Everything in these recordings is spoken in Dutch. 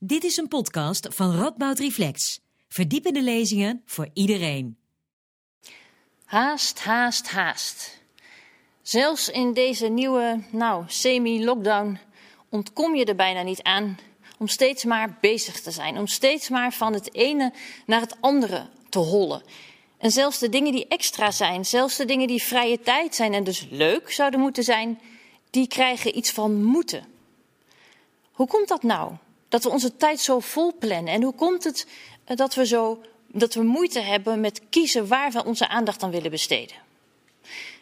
Dit is een podcast van Radboud Reflex. Verdiepende lezingen voor iedereen. Haast, haast, haast. Zelfs in deze nieuwe, nou, semi-lockdown ontkom je er bijna niet aan om steeds maar bezig te zijn. Om steeds maar van het ene naar het andere te hollen. En zelfs de dingen die extra zijn, zelfs de dingen die vrije tijd zijn en dus leuk zouden moeten zijn, die krijgen iets van moeten. Hoe komt dat nou? Dat we onze tijd zo vol plannen? En hoe komt het eh, dat we, zo, dat we moeite hebben met kiezen waar we onze aandacht aan willen besteden?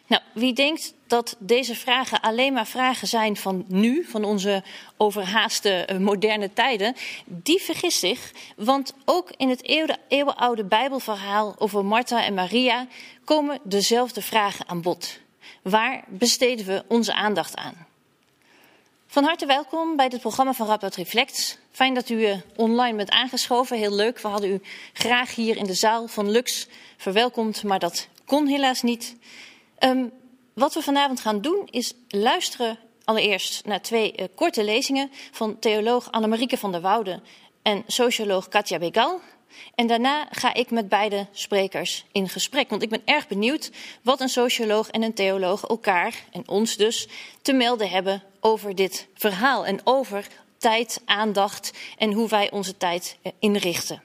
Nou, wie denkt dat deze vragen alleen maar vragen zijn van nu, van onze overhaaste eh, moderne tijden, die vergist zich. Want ook in het eeuwenoude Bijbelverhaal over Martha en Maria komen dezelfde vragen aan bod. Waar besteden we onze aandacht aan? Van harte welkom bij dit programma van Rapport Reflect. Fijn dat u uh, online bent aangeschoven. Heel leuk. We hadden u graag hier in de zaal van Lux verwelkomd, maar dat kon helaas niet. Um, wat we vanavond gaan doen is luisteren allereerst naar twee uh, korte lezingen van theoloog Annemarieke van der Woude en socioloog Katja Begal. En daarna ga ik met beide sprekers in gesprek. Want ik ben erg benieuwd wat een socioloog en een theoloog elkaar en ons dus te melden hebben over dit verhaal. En over tijd, aandacht en hoe wij onze tijd eh, inrichten.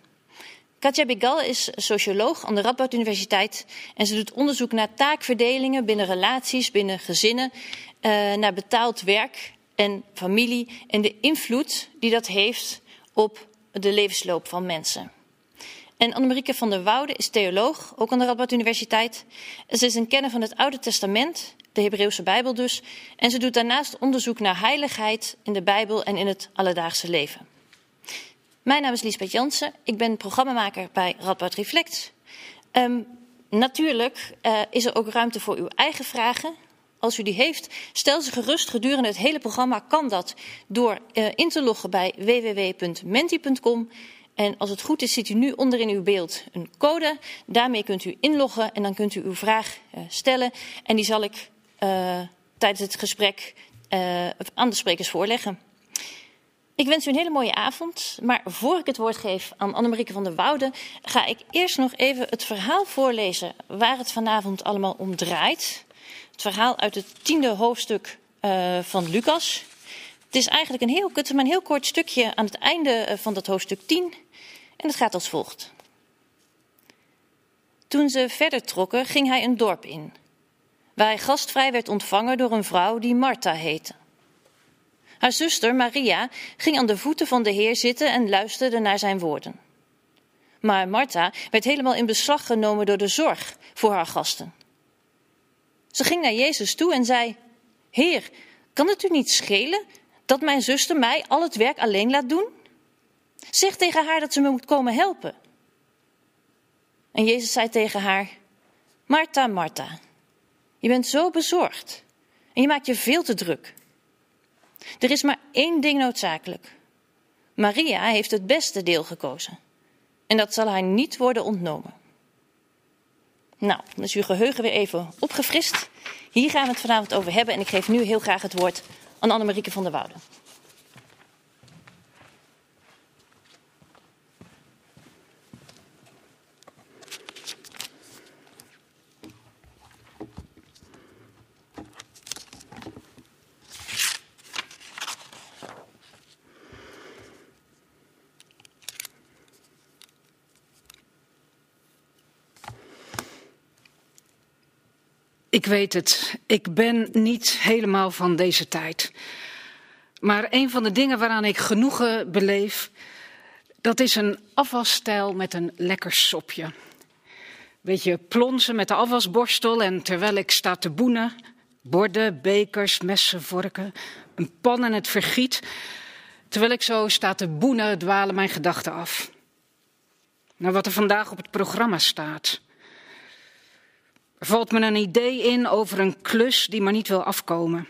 Katja Begal is socioloog aan de Radboud Universiteit en ze doet onderzoek naar taakverdelingen binnen relaties, binnen gezinnen, uh, naar betaald werk en familie en de invloed die dat heeft op de levensloop van mensen. En Annemarieke van der Woude is theoloog, ook aan de Radboud Universiteit. Ze is een kenner van het Oude Testament, de Hebreeuwse Bijbel dus. En ze doet daarnaast onderzoek naar heiligheid in de Bijbel en in het alledaagse leven. Mijn naam is Liesbeth Jansen. Ik ben programmamaker bij Radboud Reflect. Um, natuurlijk uh, is er ook ruimte voor uw eigen vragen. Als u die heeft, stel ze gerust gedurende het hele programma. Kan dat door uh, in te loggen bij www.menti.com. En als het goed is, ziet u nu onder in uw beeld een code. Daarmee kunt u inloggen en dan kunt u uw vraag uh, stellen. En die zal ik tijdens het gesprek aan de sprekers voorleggen. Ik wens u een hele mooie avond. Maar voor ik het woord geef aan Annemarieke van der Woude, ga ik eerst nog even het verhaal voorlezen waar het vanavond allemaal om draait. Het verhaal uit het tiende hoofdstuk van Lucas. Het is eigenlijk een heel, het maar een heel kort stukje aan het einde van dat hoofdstuk 10. En het gaat als volgt. Toen ze verder trokken, ging hij een dorp in, waar hij gastvrij werd ontvangen door een vrouw die Martha heette. Haar zuster Maria ging aan de voeten van de Heer zitten en luisterde naar zijn woorden. Maar Martha werd helemaal in beslag genomen door de zorg voor haar gasten. Ze ging naar Jezus toe en zei: Heer, kan het u niet schelen dat mijn zuster mij al het werk alleen laat doen? Zeg tegen haar dat ze me moet komen helpen. En Jezus zei tegen haar: Martha, Martha, je bent zo bezorgd en je maakt je veel te druk. Er is maar één ding noodzakelijk. Maria heeft het beste deel gekozen. En dat zal haar niet worden ontnomen. Nou, dan is uw geheugen weer even opgefrist. Hier gaan we het vanavond over hebben. En ik geef nu heel graag het woord aan Annemarieke van der Woude. Ik weet het, ik ben niet helemaal van deze tijd. Maar een van de dingen waaraan ik genoegen beleef, dat is een afwasstijl met een lekker sopje. Beetje plonsen met de afwasborstel en terwijl ik sta te boenen, borden, bekers, messen, vorken, een pan en het vergiet, terwijl ik zo sta te boenen, dwalen mijn gedachten af. Naar wat er vandaag op het programma staat. Er valt me een idee in over een klus die maar niet wil afkomen.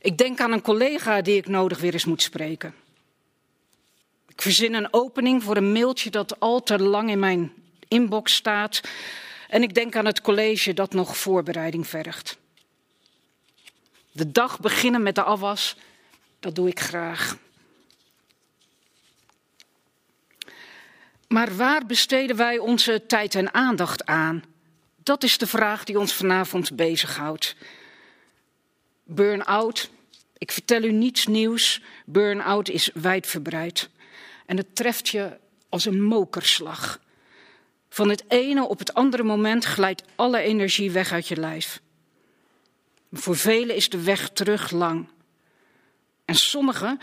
Ik denk aan een collega die ik nodig weer eens moet spreken. Ik verzin een opening voor een mailtje dat al te lang in mijn inbox staat. En ik denk aan het college dat nog voorbereiding vergt. De dag beginnen met de afwas, dat doe ik graag. Maar waar besteden wij onze tijd en aandacht aan? Dat is de vraag die ons vanavond bezighoudt. Burn-out. Ik vertel u niets nieuws. Burn-out is wijdverbreid. En het treft je als een mokerslag. Van het ene op het andere moment glijdt alle energie weg uit je lijf. Voor velen is de weg terug lang. En sommigen,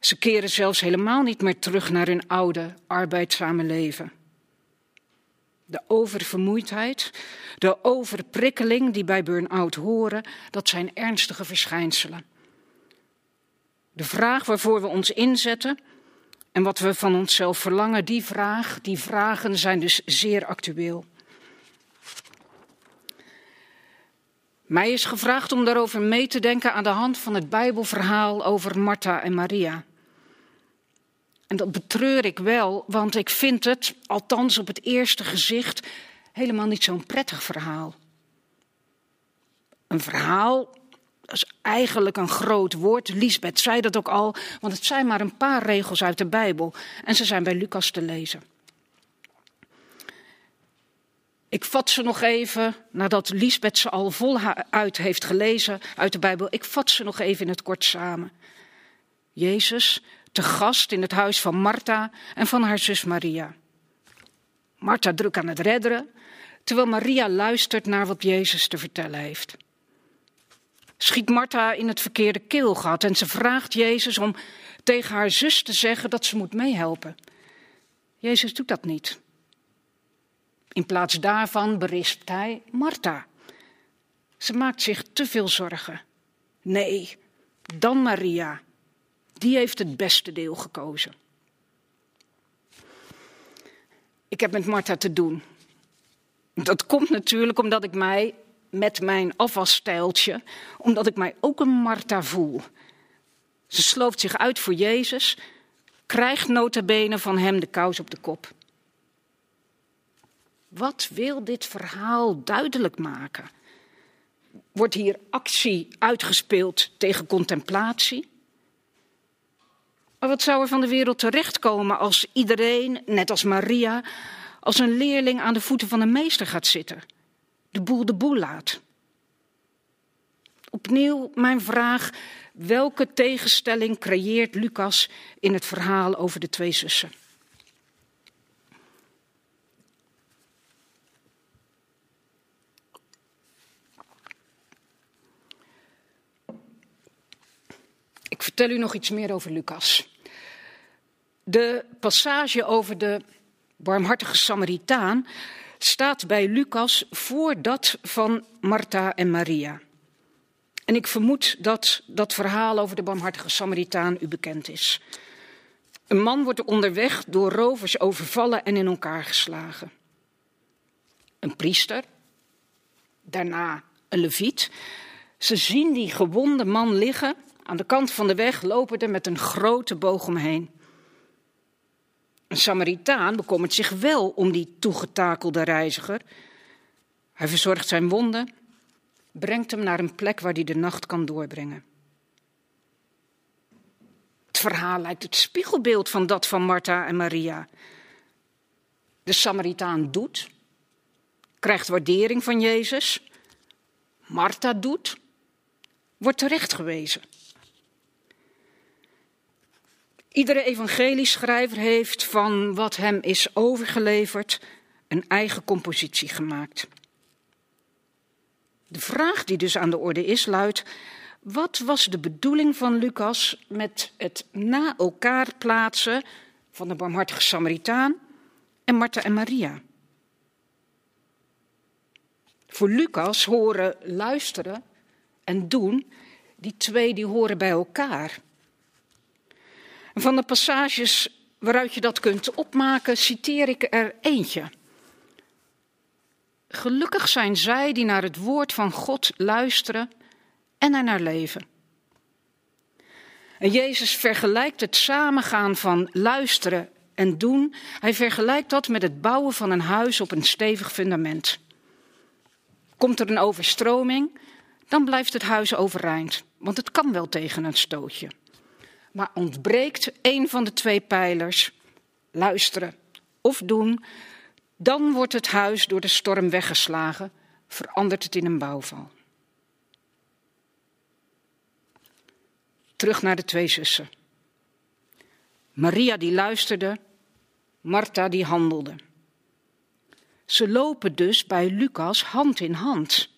ze keren zelfs helemaal niet meer terug naar hun oude, arbeidzame leven. De oververmoeidheid, de overprikkeling die bij burn-out horen, dat zijn ernstige verschijnselen. De vraag waarvoor we ons inzetten en wat we van onszelf verlangen, die vraag, die vragen zijn dus zeer actueel. Mij is gevraagd om daarover mee te denken aan de hand van het Bijbelverhaal over Martha en Maria. En dat betreur ik wel, want ik vind het, althans op het eerste gezicht, helemaal niet zo'n prettig verhaal. Een verhaal, is eigenlijk een groot woord. Lisbeth zei dat ook al, want het zijn maar een paar regels uit de Bijbel. En ze zijn bij Lucas te lezen. Ik vat ze nog even, nadat Lisbeth ze al voluit heeft gelezen uit de Bijbel, ik vat ze nog even in het kort samen. Jezus, te gast in het huis van Martha en van haar zus Maria. Martha druk aan het redderen, terwijl Maria luistert naar wat Jezus te vertellen heeft. Schiet Martha in het verkeerde keelgat en ze vraagt Jezus om tegen haar zus te zeggen dat ze moet meehelpen. Jezus doet dat niet. In plaats daarvan berispt hij Martha. Ze maakt zich te veel zorgen. Nee, dan Maria. Die heeft het beste deel gekozen. Ik heb met Martha te doen. Dat komt natuurlijk omdat ik mij met mijn afwasstijltje, omdat ik mij ook een Martha voel. Ze sloopt zich uit voor Jezus, krijgt notabene van hem de kous op de kop. Wat wil dit verhaal duidelijk maken? Wordt hier actie uitgespeeld tegen contemplatie? Maar wat zou er van de wereld terechtkomen als iedereen, net als Maria, als een leerling aan de voeten van een meester gaat zitten? De boel de boel laat. Opnieuw mijn vraag: welke tegenstelling creëert Lucas in het verhaal over de twee zussen? Ik vertel u nog iets meer over Lucas. De passage over de barmhartige Samaritaan staat bij Lucas voor dat van Martha en Maria. En ik vermoed dat dat verhaal over de barmhartige Samaritaan u bekend is. Een man wordt onderweg door rovers overvallen en in elkaar geslagen. Een priester, daarna een leviet. Ze zien die gewonde man liggen aan de kant van de weg, lopende met een grote boog omheen. Een Samaritaan bekommert zich wel om die toegetakelde reiziger. Hij verzorgt zijn wonden, brengt hem naar een plek waar hij de nacht kan doorbrengen. Het verhaal lijkt het spiegelbeeld van dat van Martha en Maria. De Samaritaan doet, krijgt waardering van Jezus. Martha doet, wordt terechtgewezen. Iedere evangelieschrijver heeft van wat hem is overgeleverd een eigen compositie gemaakt. De vraag die dus aan de orde is luidt: wat was de bedoeling van Lucas met het na elkaar plaatsen van de barmhartige Samaritaan en Martha en Maria? Voor Lucas horen luisteren en doen, die twee die horen bij elkaar. Van de passages waaruit je dat kunt opmaken, citeer ik er eentje. Gelukkig zijn zij die naar het woord van God luisteren en er naar leven. En Jezus vergelijkt het samengaan van luisteren en doen, hij vergelijkt dat met het bouwen van een huis op een stevig fundament. Komt er een overstroming, dan blijft het huis overeind, want het kan wel tegen een stootje. Maar ontbreekt een van de twee pijlers, luisteren of doen, dan wordt het huis door de storm weggeslagen, verandert het in een bouwval. Terug naar de twee zussen. Maria die luisterde, Martha die handelde. Ze lopen dus bij Lucas hand in hand.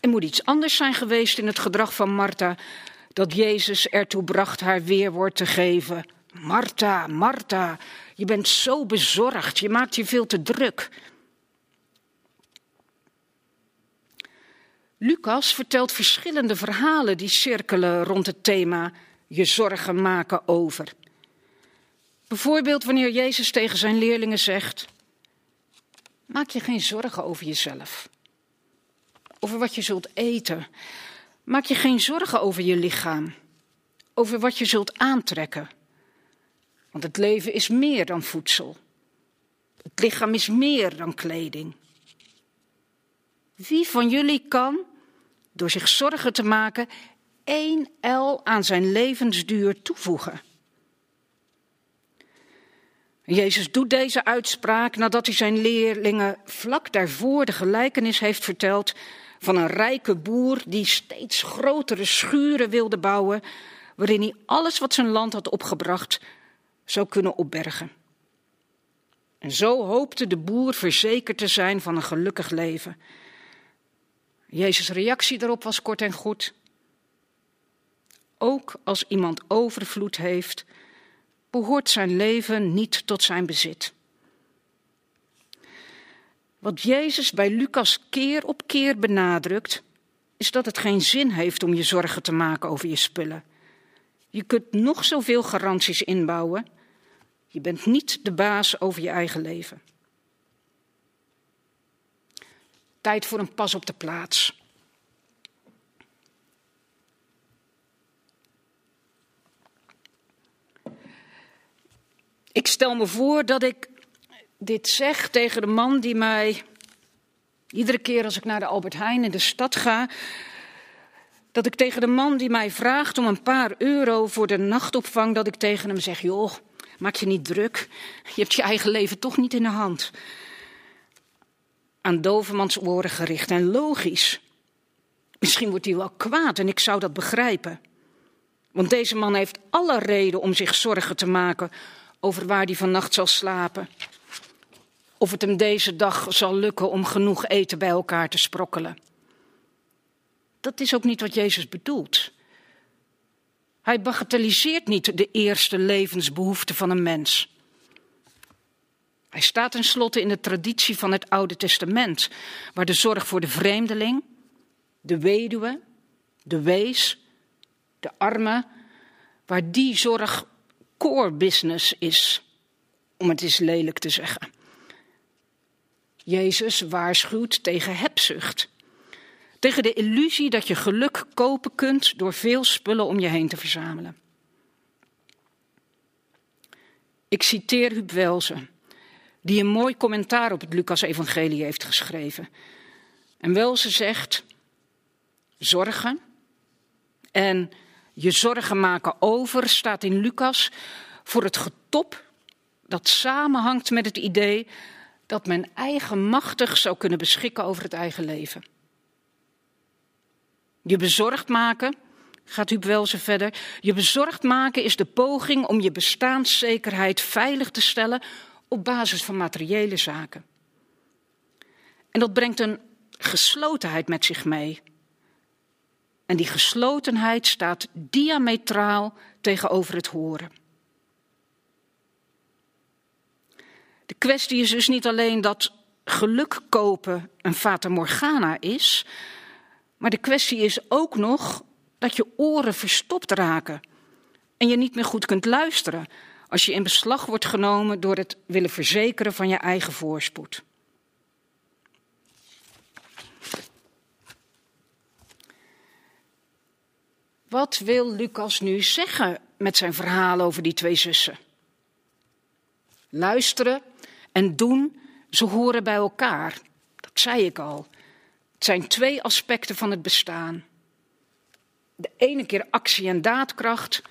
Er moet iets anders zijn geweest in het gedrag van Martha dat Jezus ertoe bracht haar weerwoord te geven. Martha, Martha, je bent zo bezorgd, je maakt je veel te druk. Lucas vertelt verschillende verhalen die cirkelen rond het thema je zorgen maken over. Bijvoorbeeld wanneer Jezus tegen zijn leerlingen zegt: Maak je geen zorgen over jezelf, over wat je zult eten. Maak je geen zorgen over je lichaam, over wat je zult aantrekken. Want het leven is meer dan voedsel. Het lichaam is meer dan kleding. Wie van jullie kan, door zich zorgen te maken, één el aan zijn levensduur toevoegen? Jezus doet deze uitspraak nadat hij zijn leerlingen vlak daarvoor de gelijkenis heeft verteld van een rijke boer die steeds grotere schuren wilde bouwen, waarin hij alles wat zijn land had opgebracht zou kunnen opbergen. En zo hoopte de boer verzekerd te zijn van een gelukkig leven. Jezus' reactie daarop was kort en goed. Ook als iemand overvloed heeft, behoort zijn leven niet tot zijn bezit. Wat Jezus bij Lucas keer op keer benadrukt, is dat het geen zin heeft om je zorgen te maken over je spullen. Je kunt nog zoveel garanties inbouwen. Je bent niet de baas over je eigen leven. Tijd voor een pas op de plaats. Ik stel me voor dat ik dit zeg tegen de man die mij iedere keer als ik naar de Albert Heijn in de stad ga, dat ik tegen de man die mij vraagt om een paar euro voor de nachtopvang, dat ik tegen hem zeg: joh, maak je niet druk, je hebt je eigen leven toch niet in de hand. Aan Dovermans oren gericht en logisch. Misschien wordt hij wel kwaad en ik zou dat begrijpen. Want deze man heeft alle reden om zich zorgen te maken over waar hij vannacht zal slapen. Of het hem deze dag zal lukken om genoeg eten bij elkaar te sprokkelen. Dat is ook niet wat Jezus bedoelt. Hij bagatelliseert niet de eerste levensbehoeften van een mens. Hij staat tenslotte in de traditie van het Oude Testament, waar de zorg voor de vreemdeling, de weduwe, de wees, de arme, waar die zorg core business is, om het eens lelijk te zeggen. Jezus waarschuwt tegen hebzucht. Tegen de illusie dat je geluk kopen kunt door veel spullen om je heen te verzamelen. Ik citeer Huub Welze, die een mooi commentaar op het Lucas-evangelie heeft geschreven. En Welze zegt: zorgen en je zorgen maken over staat in Lucas voor het getop dat samenhangt met het idee dat men eigenmachtig zou kunnen beschikken over het eigen leven. Je bezorgd maken, gaat u wel zo verder, je bezorgd maken is de poging om je bestaanszekerheid veilig te stellen op basis van materiële zaken. En dat brengt een geslotenheid met zich mee. En die geslotenheid staat diametraal tegenover het horen. De kwestie is dus niet alleen dat geluk kopen een fata morgana is, maar de kwestie is ook nog dat je oren verstopt raken en je niet meer goed kunt luisteren als je in beslag wordt genomen door het willen verzekeren van je eigen voorspoed. Wat wil Lucas nu zeggen met zijn verhaal over die twee zussen? Luisteren en doen, ze horen bij elkaar. Dat zei ik al. Het zijn twee aspecten van het bestaan. De ene keer actie en daadkracht,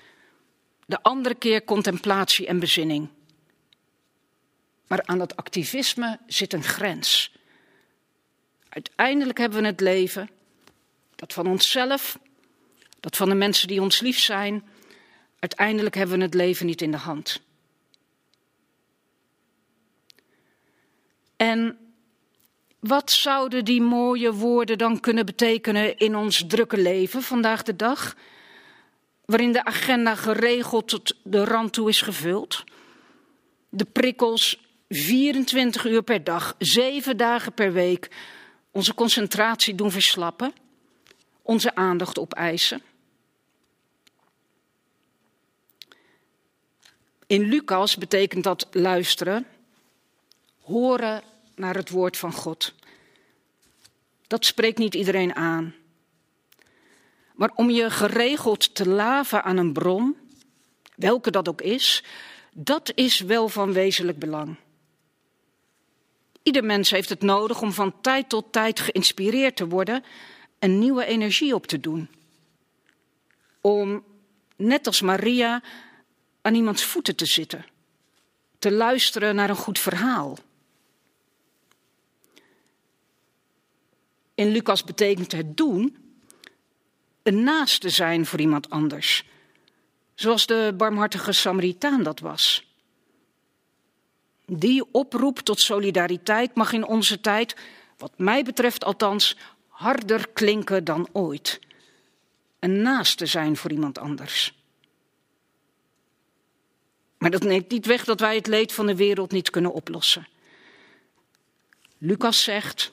de andere keer contemplatie en bezinning. Maar aan dat activisme zit een grens. Uiteindelijk hebben we het leven, dat van onszelf, dat van de mensen die ons lief zijn. Uiteindelijk hebben we het leven niet in de hand. En wat zouden die mooie woorden dan kunnen betekenen in ons drukke leven vandaag de dag? Waarin de agenda geregeld tot de rand toe is gevuld. De prikkels 24 uur per dag, 7 dagen per week, onze concentratie doen verslappen, onze aandacht opeisen. In Lucas betekent dat luisteren, horen naar het woord van God. Dat spreekt niet iedereen aan. Maar om je geregeld te laven aan een bron, welke dat ook is, dat is wel van wezenlijk belang. Ieder mens heeft het nodig om van tijd tot tijd geïnspireerd te worden en nieuwe energie op te doen. Om, net als Maria, aan iemands voeten te zitten, te luisteren naar een goed verhaal. In Lucas betekent het doen een naaste zijn voor iemand anders, zoals de barmhartige Samaritaan dat was. Die oproep tot solidariteit mag in onze tijd, wat mij betreft althans, harder klinken dan ooit. Een naaste zijn voor iemand anders. Maar dat neemt niet weg dat wij het leed van de wereld niet kunnen oplossen. Lucas zegt: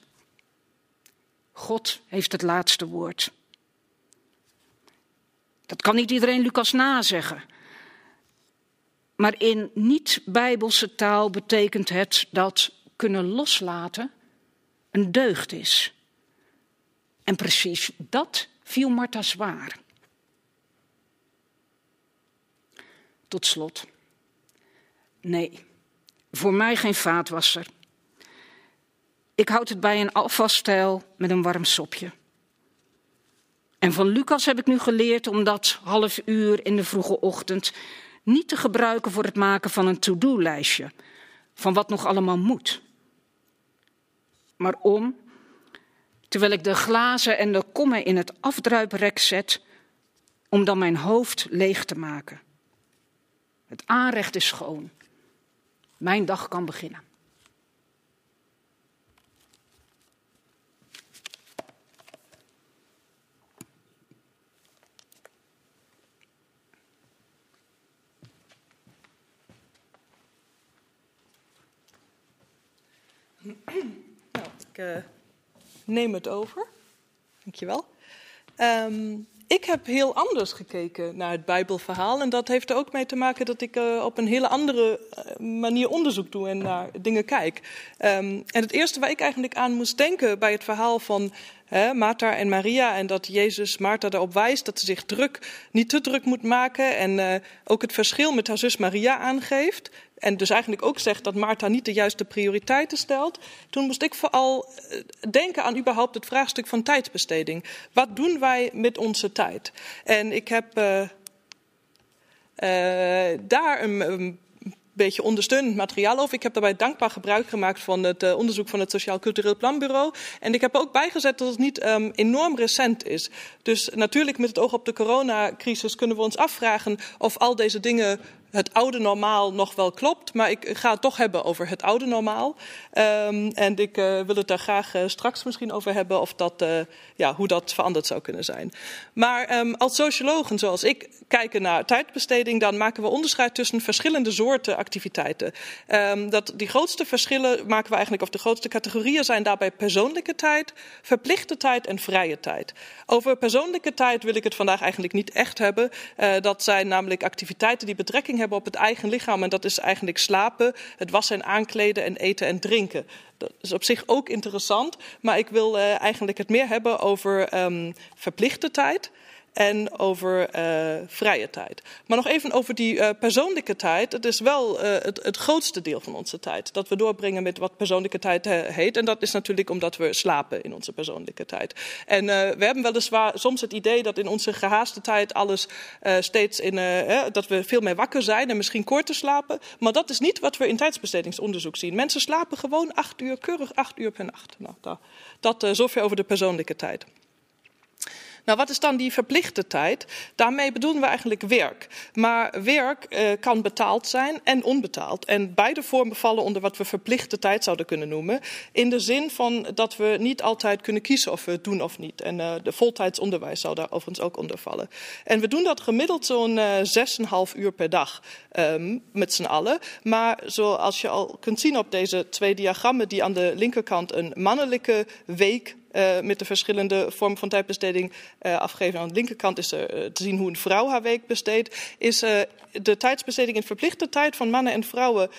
God heeft het laatste woord. Dat kan niet iedereen Lucas nazeggen. Maar in niet-bijbelse taal betekent het dat kunnen loslaten een deugd is. En precies dat viel Martha zwaar. Tot slot. Nee, voor mij geen vaatwasser. Ik houd het bij een afwasstijl met een warm sopje. En van Lucas heb ik nu geleerd om dat half uur in de vroege ochtend niet te gebruiken voor het maken van een to-do-lijstje van wat nog allemaal moet. Maar om, terwijl ik de glazen en de kommen in het afdruiprek zet, om dan mijn hoofd leeg te maken. Het aanrecht is schoon. Mijn dag kan beginnen. Nou, ik uh, neem het over. Dankjewel. Um, ik heb heel anders gekeken naar het Bijbelverhaal. En dat heeft er ook mee te maken dat ik uh, op een hele andere uh, manier onderzoek doe en naar dingen kijk. Um, en het eerste waar ik eigenlijk aan moest denken bij het verhaal van hè, Martha en Maria. En dat Jezus Martha erop wijst dat ze zich druk, niet te druk moet maken. En uh, ook het verschil met haar zus Maria aangeeft. En dus eigenlijk ook zegt dat Martha niet de juiste prioriteiten stelt. Toen moest ik vooral eh, denken aan überhaupt het vraagstuk van tijdsbesteding. Wat doen wij met onze tijd? En ik heb uh, daar een, een beetje ondersteunend materiaal over. Ik heb daarbij dankbaar gebruik gemaakt van het uh, onderzoek van het Sociaal Cultureel Planbureau. En ik heb ook bijgezet dat het niet um, enorm recent is. Dus natuurlijk met het oog op de coronacrisis kunnen we ons afvragen of al deze dingen het oude normaal nog wel klopt, maar ik ga het toch hebben over het oude normaal. Um, en ik uh, wil het daar graag uh, straks misschien over hebben, of dat, uh, ja, hoe dat veranderd zou kunnen zijn. Maar um, als sociologen zoals ik kijken naar tijdbesteding, dan maken we onderscheid tussen verschillende soorten activiteiten. Um, dat, die grootste verschillen maken we eigenlijk, of de grootste categorieën zijn daarbij persoonlijke tijd, verplichte tijd en vrije tijd. Over persoonlijke tijd wil ik het vandaag eigenlijk niet echt hebben. dat zijn namelijk activiteiten die betrekking hebben op het eigen lichaam. En dat is eigenlijk slapen, het wassen en aankleden en eten en drinken. Dat is op zich ook interessant. Maar ik wil uh, eigenlijk het meer hebben over um, verplichte tijd. En over uh, vrije tijd. Maar nog even over die uh, persoonlijke tijd. Het is wel uh, het, het, grootste deel van onze tijd dat we doorbrengen met wat persoonlijke tijd heet. En dat is natuurlijk omdat we slapen in onze persoonlijke tijd. En we hebben weliswaar soms het idee dat in onze gehaaste tijd alles steeds in, dat we veel meer wakker zijn en misschien korter slapen. Maar dat is niet wat we in tijdsbestedingsonderzoek zien. Mensen slapen gewoon acht uur, keurig acht uur per nacht. Nou, dat, dat zover over de persoonlijke tijd. Nou, wat is dan die verplichte tijd? Daarmee bedoelen we eigenlijk werk. Maar werk uh, kan betaald zijn en onbetaald. En beide vormen vallen onder wat we verplichte tijd zouden kunnen noemen. In de zin van dat we niet altijd kunnen kiezen of we het doen of niet. En uh, de voltijdsonderwijs zou daar overigens ook onder vallen. En we doen dat gemiddeld zo'n uh, 6,5 uur per dag um, met z'n allen. Maar zoals je al kunt zien op deze twee diagrammen, die aan de linkerkant een mannelijke week uh, met de verschillende vormen van tijdbesteding uh, afgeven. Aan de linkerkant is uh, te zien hoe een vrouw haar week besteedt. Is de tijdsbesteding in verplichte tijd van mannen en vrouwen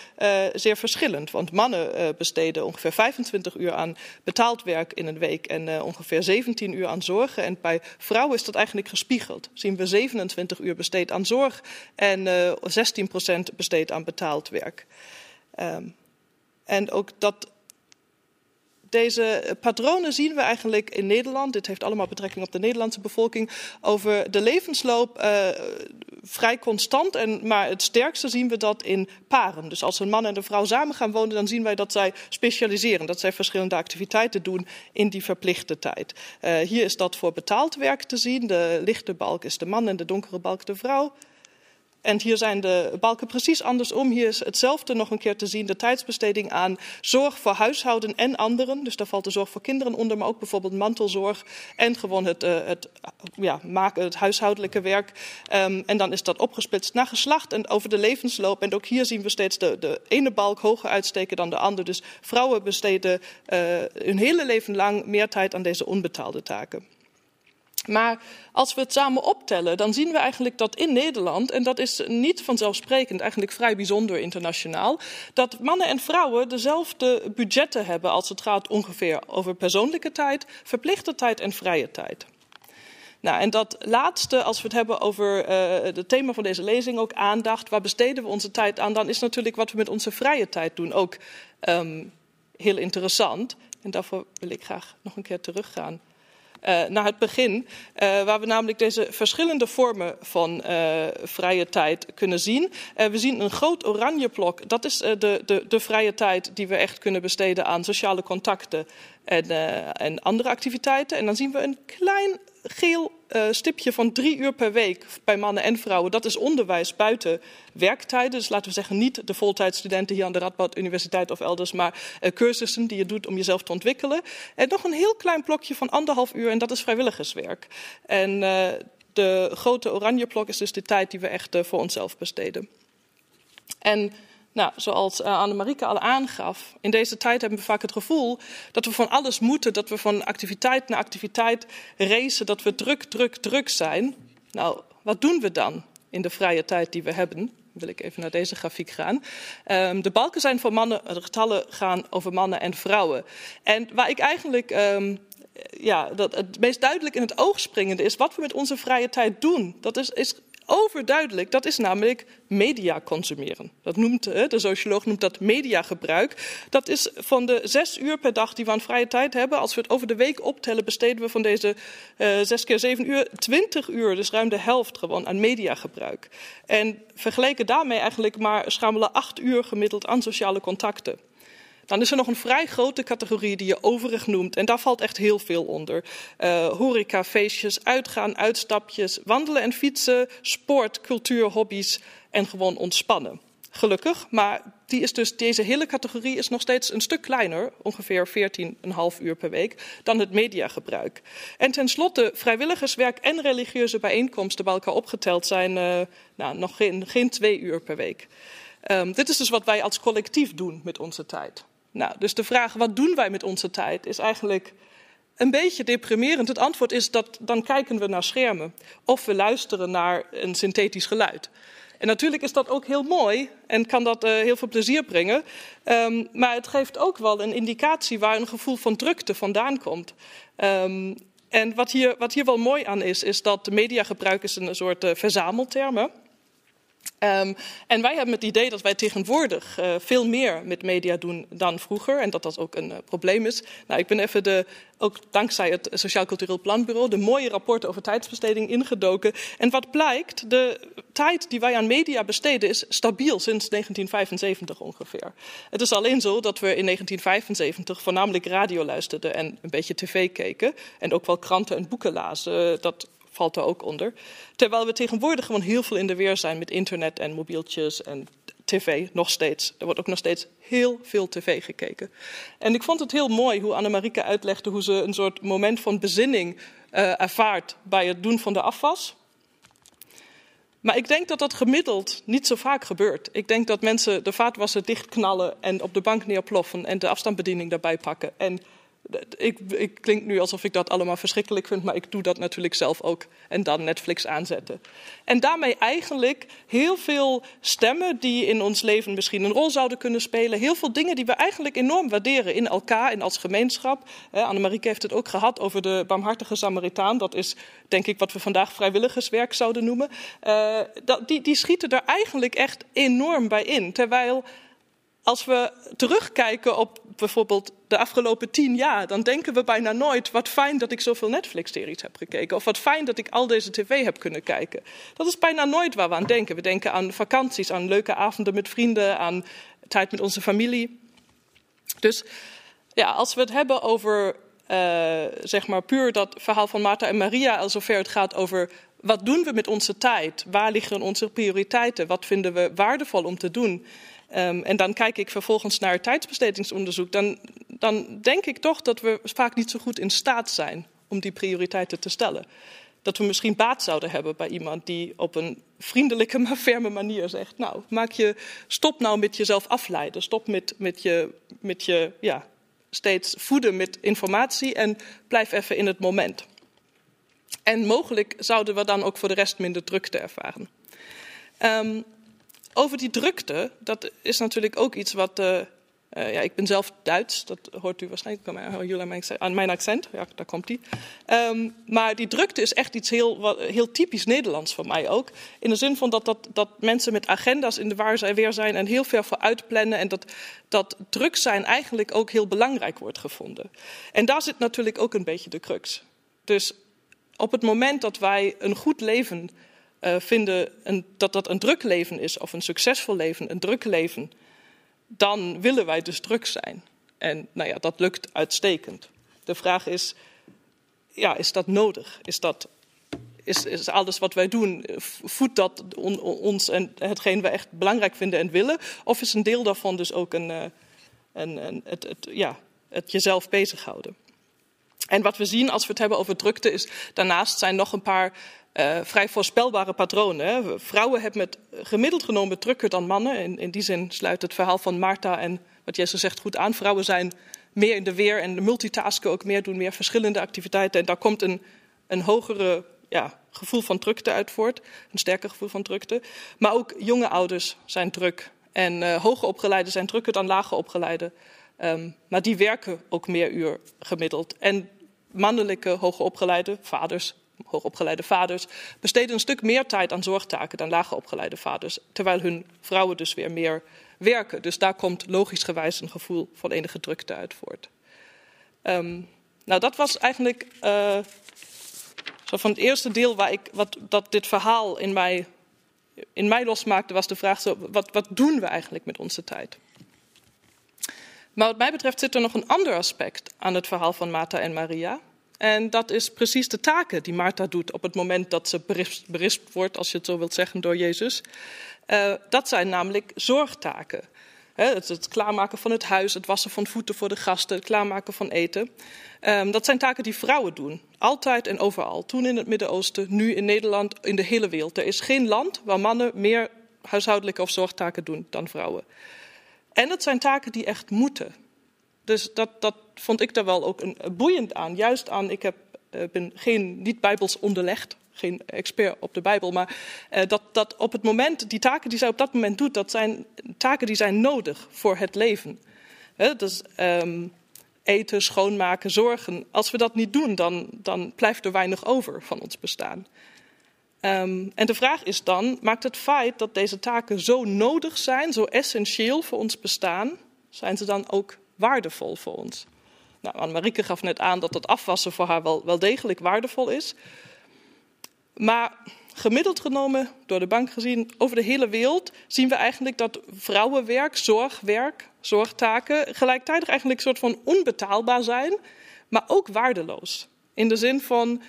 zeer verschillend. Want mannen besteden ongeveer 25 uur aan betaald werk in een week en ongeveer 17 uur aan zorgen. En bij vrouwen is dat eigenlijk gespiegeld. Zien we 27 uur besteed aan zorg en 16 procent besteed aan betaald werk. Um, en ook dat deze patronen zien we eigenlijk in Nederland. Dit heeft allemaal betrekking op de Nederlandse bevolking. Over de levensloop uh, vrij constant. En, maar het sterkste zien we dat in paren. Dus als een man en een vrouw samen gaan wonen, dan zien wij dat zij specialiseren. Dat zij verschillende activiteiten doen in die verplichte tijd. Uh, hier is dat voor betaald werk te zien. De lichte balk is de man en de donkere balk de vrouw. En hier zijn de balken precies andersom. Hier is hetzelfde nog een keer te zien. De tijdsbesteding aan zorg voor huishouden en anderen. Dus daar valt de zorg voor kinderen onder, maar ook bijvoorbeeld mantelzorg. En gewoon het, uh, het, ja, maken, het huishoudelijke werk. Um, en dan is dat opgesplitst naar geslacht en over de levensloop. En ook hier zien we steeds de, de ene balk hoger uitsteken dan de andere. Dus vrouwen besteden uh, hun hele leven lang meer tijd aan deze onbetaalde taken. Maar als we het samen optellen, dan zien we eigenlijk dat in Nederland, en dat is niet vanzelfsprekend, eigenlijk vrij bijzonder internationaal, dat mannen en vrouwen dezelfde budgetten hebben als het gaat ongeveer over persoonlijke tijd, verplichte tijd en vrije tijd. Nou, en dat laatste, als we het hebben over uh, het thema van deze lezing, ook aandacht, waar besteden we onze tijd aan, dan is natuurlijk wat we met onze vrije tijd doen ook um, heel interessant. En daarvoor wil ik graag nog een keer teruggaan uh, naar het begin, uh, waar we namelijk deze verschillende vormen van uh, vrije tijd kunnen zien. we zien een groot oranje blok, dat is de, de, de vrije tijd die we echt kunnen besteden aan sociale contacten en, en andere activiteiten. En dan zien we een klein geel uh, stipje van drie uur per week bij mannen en vrouwen. Dat is onderwijs buiten werktijden. Dus laten we zeggen niet de voltijdstudenten hier aan de Radboud Universiteit of elders, maar uh, cursussen die je doet om jezelf te ontwikkelen. En nog een heel klein blokje van anderhalf uur en dat is vrijwilligerswerk. En uh, de grote oranje blok is dus de tijd die we echt voor onszelf besteden. En nou, zoals uh, Anne-Marieke al aangaf, in deze tijd hebben we vaak het gevoel dat we van alles moeten, dat we van activiteit naar activiteit racen, dat we druk, druk, druk zijn. Nou, wat doen we dan in de vrije tijd die we hebben? wil ik even naar deze grafiek gaan. Um, de balken zijn voor mannen, de getallen gaan over mannen en vrouwen. En waar ik eigenlijk um, ja, dat het meest duidelijk in het oog springende is wat we met onze vrije tijd doen. Dat is, is overduidelijk. Dat is namelijk media consumeren. Dat noemt, de socioloog noemt dat mediagebruik. Dat is van de zes uur per dag die we aan vrije tijd hebben. Als we het over de week optellen, besteden we van deze uh, zes keer zeven uur twintig uur, dus ruim de helft gewoon aan mediagebruik. En vergeleken daarmee eigenlijk maar schamelen acht uur gemiddeld aan sociale contacten. Dan is er nog een vrij grote categorie die je overig noemt. En daar valt echt heel veel onder. Uh, horeca, feestjes, uitgaan, uitstapjes, wandelen en fietsen, sport, cultuur, hobby's en gewoon ontspannen. Gelukkig, maar die is dus, deze hele categorie is nog steeds een stuk kleiner, ongeveer 14,5 uur per week, dan het mediagebruik. En tenslotte, vrijwilligerswerk en religieuze bijeenkomsten bij elkaar opgeteld zijn uh, nou, nog geen, geen twee uur per week. Um, dit is dus wat wij als collectief doen met onze tijd. Nou, dus de vraag wat doen wij met onze tijd is eigenlijk een beetje deprimerend. Het antwoord is dat dan kijken we naar schermen of we luisteren naar een synthetisch geluid. En natuurlijk is dat ook heel mooi en kan dat uh, heel veel plezier brengen. Um, maar het geeft ook wel een indicatie waar een gevoel van drukte vandaan komt. Um, en wat hier, wat hier wel mooi aan is, is dat mediagebruik is een soort uh, verzamelterm is. Um, en wij hebben het idee dat wij tegenwoordig uh, veel meer met media doen dan vroeger. En dat dat ook een uh, probleem is. Nou, ik ben even de, ook dankzij het Sociaal Cultureel Planbureau, de mooie rapporten over tijdsbesteding ingedoken. En wat blijkt, de tijd die wij aan media besteden is stabiel sinds 1975 ongeveer. Het is alleen zo dat we in 1975 voornamelijk radio luisterden en een beetje tv keken. En ook wel kranten en boeken lazen. Dat valt er ook onder. Terwijl we tegenwoordig gewoon heel veel in de weer zijn met internet en mobieltjes en tv, nog steeds. Er wordt ook nog steeds heel veel tv gekeken. En ik vond het heel mooi hoe Annemarike uitlegde hoe ze een soort moment van bezinning uh, ervaart bij het doen van de afwas. Maar ik denk dat dat gemiddeld niet zo vaak gebeurt. Ik denk dat mensen de vaatwasser dichtknallen en op de bank neerploffen en de afstandsbediening daarbij pakken. En ik, ik klink nu alsof ik dat allemaal verschrikkelijk vind, maar ik doe dat natuurlijk zelf ook. En dan Netflix aanzetten. En daarmee eigenlijk heel veel stemmen die in ons leven misschien een rol zouden kunnen spelen. Heel veel dingen die we eigenlijk enorm waarderen in elkaar en als gemeenschap. Annemarieke heeft het ook gehad over de barmhartige Samaritaan. Dat is denk ik wat we vandaag vrijwilligerswerk zouden noemen. Dat, die, die schieten er eigenlijk echt enorm bij in. Terwijl als we terugkijken op bijvoorbeeld de afgelopen tien jaar, dan denken we bijna nooit: wat fijn dat ik zoveel Netflix-series heb gekeken. Of wat fijn dat ik al deze tv heb kunnen kijken. Dat is bijna nooit waar we aan denken. We denken aan vakanties, aan leuke avonden met vrienden, aan tijd met onze familie. Dus ja, als we het hebben over uh, zeg maar puur dat verhaal van Martha en Maria, zover het gaat over wat doen we met onze tijd? Waar liggen onze prioriteiten? Wat vinden we waardevol om te doen? Um, en dan kijk ik vervolgens naar het tijdsbestedingsonderzoek. Dan, dan denk ik toch dat we vaak niet zo goed in staat zijn om die prioriteiten te stellen. Dat we misschien baat zouden hebben bij iemand die op een vriendelijke maar ferme manier zegt: Nou, maak je, stop nou met jezelf afleiden. Stop met, met je, met je ja, steeds voeden met informatie en blijf even in het moment. En mogelijk zouden we dan ook voor de rest minder drukte ervaren. Um, over die drukte, dat is natuurlijk ook iets wat. Uh, uh, ja, ik ben zelf Duits, dat hoort u waarschijnlijk aan mijn, mijn accent. Ja, daar komt die. Um, maar die drukte is echt iets heel, heel typisch Nederlands voor mij ook. In de zin van dat, dat, dat mensen met agenda's in de waar zijn, weer zijn en heel ver vooruit plannen. En dat, dat druk zijn eigenlijk ook heel belangrijk wordt gevonden. En daar zit natuurlijk ook een beetje de crux. Dus op het moment dat wij een goed leven uh, vinden een, dat dat een druk leven is, of een succesvol leven, een druk leven, dan willen wij dus druk zijn. En nou ja, dat lukt uitstekend. De vraag is, ja, is dat nodig? Is, dat, is, is alles wat wij doen, voedt dat on, ons en hetgeen we echt belangrijk vinden en willen? Of is een deel daarvan dus ook een, uh, een, een het, het, ja, het jezelf bezighouden? En wat we zien als we het hebben over drukte is, daarnaast zijn nog een paar uh, vrij voorspelbare patronen. Vrouwen hebben het gemiddeld genomen drukker dan mannen. In, in die zin sluit het verhaal van Martha en wat Jezus zegt goed aan. Vrouwen zijn meer in de weer en multitasken ook meer, doen meer verschillende activiteiten. En daar komt een, een hogere ja, gevoel van drukte uit voort, een sterker gevoel van drukte. Maar ook jonge ouders zijn druk. En uh, hoge opgeleiden zijn drukker dan lage opgeleiden. Um, maar die werken ook meer uur gemiddeld. En mannelijke hoogopgeleide vaders hoogopgeleide vaders besteden een stuk meer tijd aan zorgtaken dan lager opgeleide vaders, terwijl hun vrouwen dus weer meer werken. Dus daar komt logischgewijs een gevoel van enige drukte uit voort. Um, nou, dat was eigenlijk uh, zo van het eerste deel waar ik, wat, dat dit verhaal in mij, in mij losmaakte, was de vraag: zo, wat, wat doen we eigenlijk met onze tijd? Maar wat mij betreft zit er nog een ander aspect aan het verhaal van Martha en Maria. En dat is precies de taken die Martha doet op het moment dat ze berispt, wordt, als je het zo wilt zeggen, door Jezus. Uh, dat zijn namelijk zorgtaken. het, klaarmaken van het huis, het wassen van voeten voor de gasten, het klaarmaken van eten. Um, dat zijn taken die vrouwen doen. Altijd en overal. Toen in het Midden-Oosten, nu in Nederland, in de hele wereld. Er is geen land waar mannen meer huishoudelijke of zorgtaken doen dan vrouwen. En dat zijn taken die echt moeten. Dus dat, dat vond ik daar wel ook een, boeiend aan. Juist aan, ik heb, uh, ben geen niet-bijbels onderlegd, geen expert op de Bijbel, maar uh, dat, dat op het moment, die taken die zij op dat moment doet, dat zijn taken die zijn nodig voor het leven. He, dus, um, eten, schoonmaken, zorgen. Als we dat niet doen, dan, dan blijft er weinig over van ons bestaan. Um, en de vraag is dan, maakt het feit dat deze taken zo nodig zijn, zo essentieel voor ons bestaan, zijn ze dan ook waardevol voor ons? Nou, Anne-Marieke gaf net aan dat het afwassen voor haar wel, wel degelijk waardevol is. Maar gemiddeld genomen, door de bank gezien, over de hele wereld zien we eigenlijk dat vrouwenwerk, zorgwerk, zorgtaken gelijktijdig eigenlijk een soort van onbetaalbaar zijn, maar ook waardeloos. In de zin van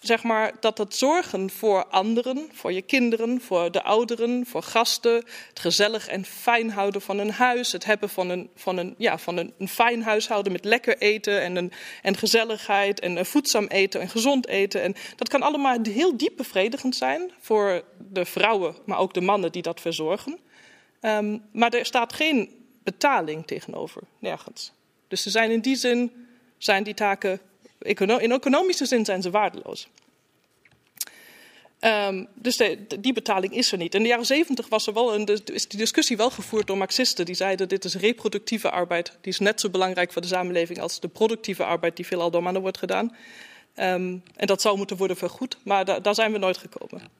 zeg maar, dat het zorgen voor anderen, voor je kinderen, voor de ouderen, voor gasten, het gezellig en fijn houden van een huis, het hebben van een, van een, ja, van een, fijn huishouden met lekker eten en, een, en gezelligheid en voedzaam eten en gezond eten. En dat kan allemaal heel diep bevredigend zijn voor de vrouwen, maar ook de mannen die dat verzorgen. Um, maar er staat geen betaling tegenover, nergens. Dus ze zijn in die zin, zijn die taken in economische zin zijn ze waardeloos. Um, dus die betaling is er niet. In de jaren zeventig was er wel een, is die discussie wel gevoerd door Marxisten. Die zeiden dit is reproductieve arbeid. Die is net zo belangrijk voor de samenleving als de productieve arbeid die veelal door mannen wordt gedaan. Um, en dat zou moeten worden vergoed, maar da, daar zijn we nooit gekomen.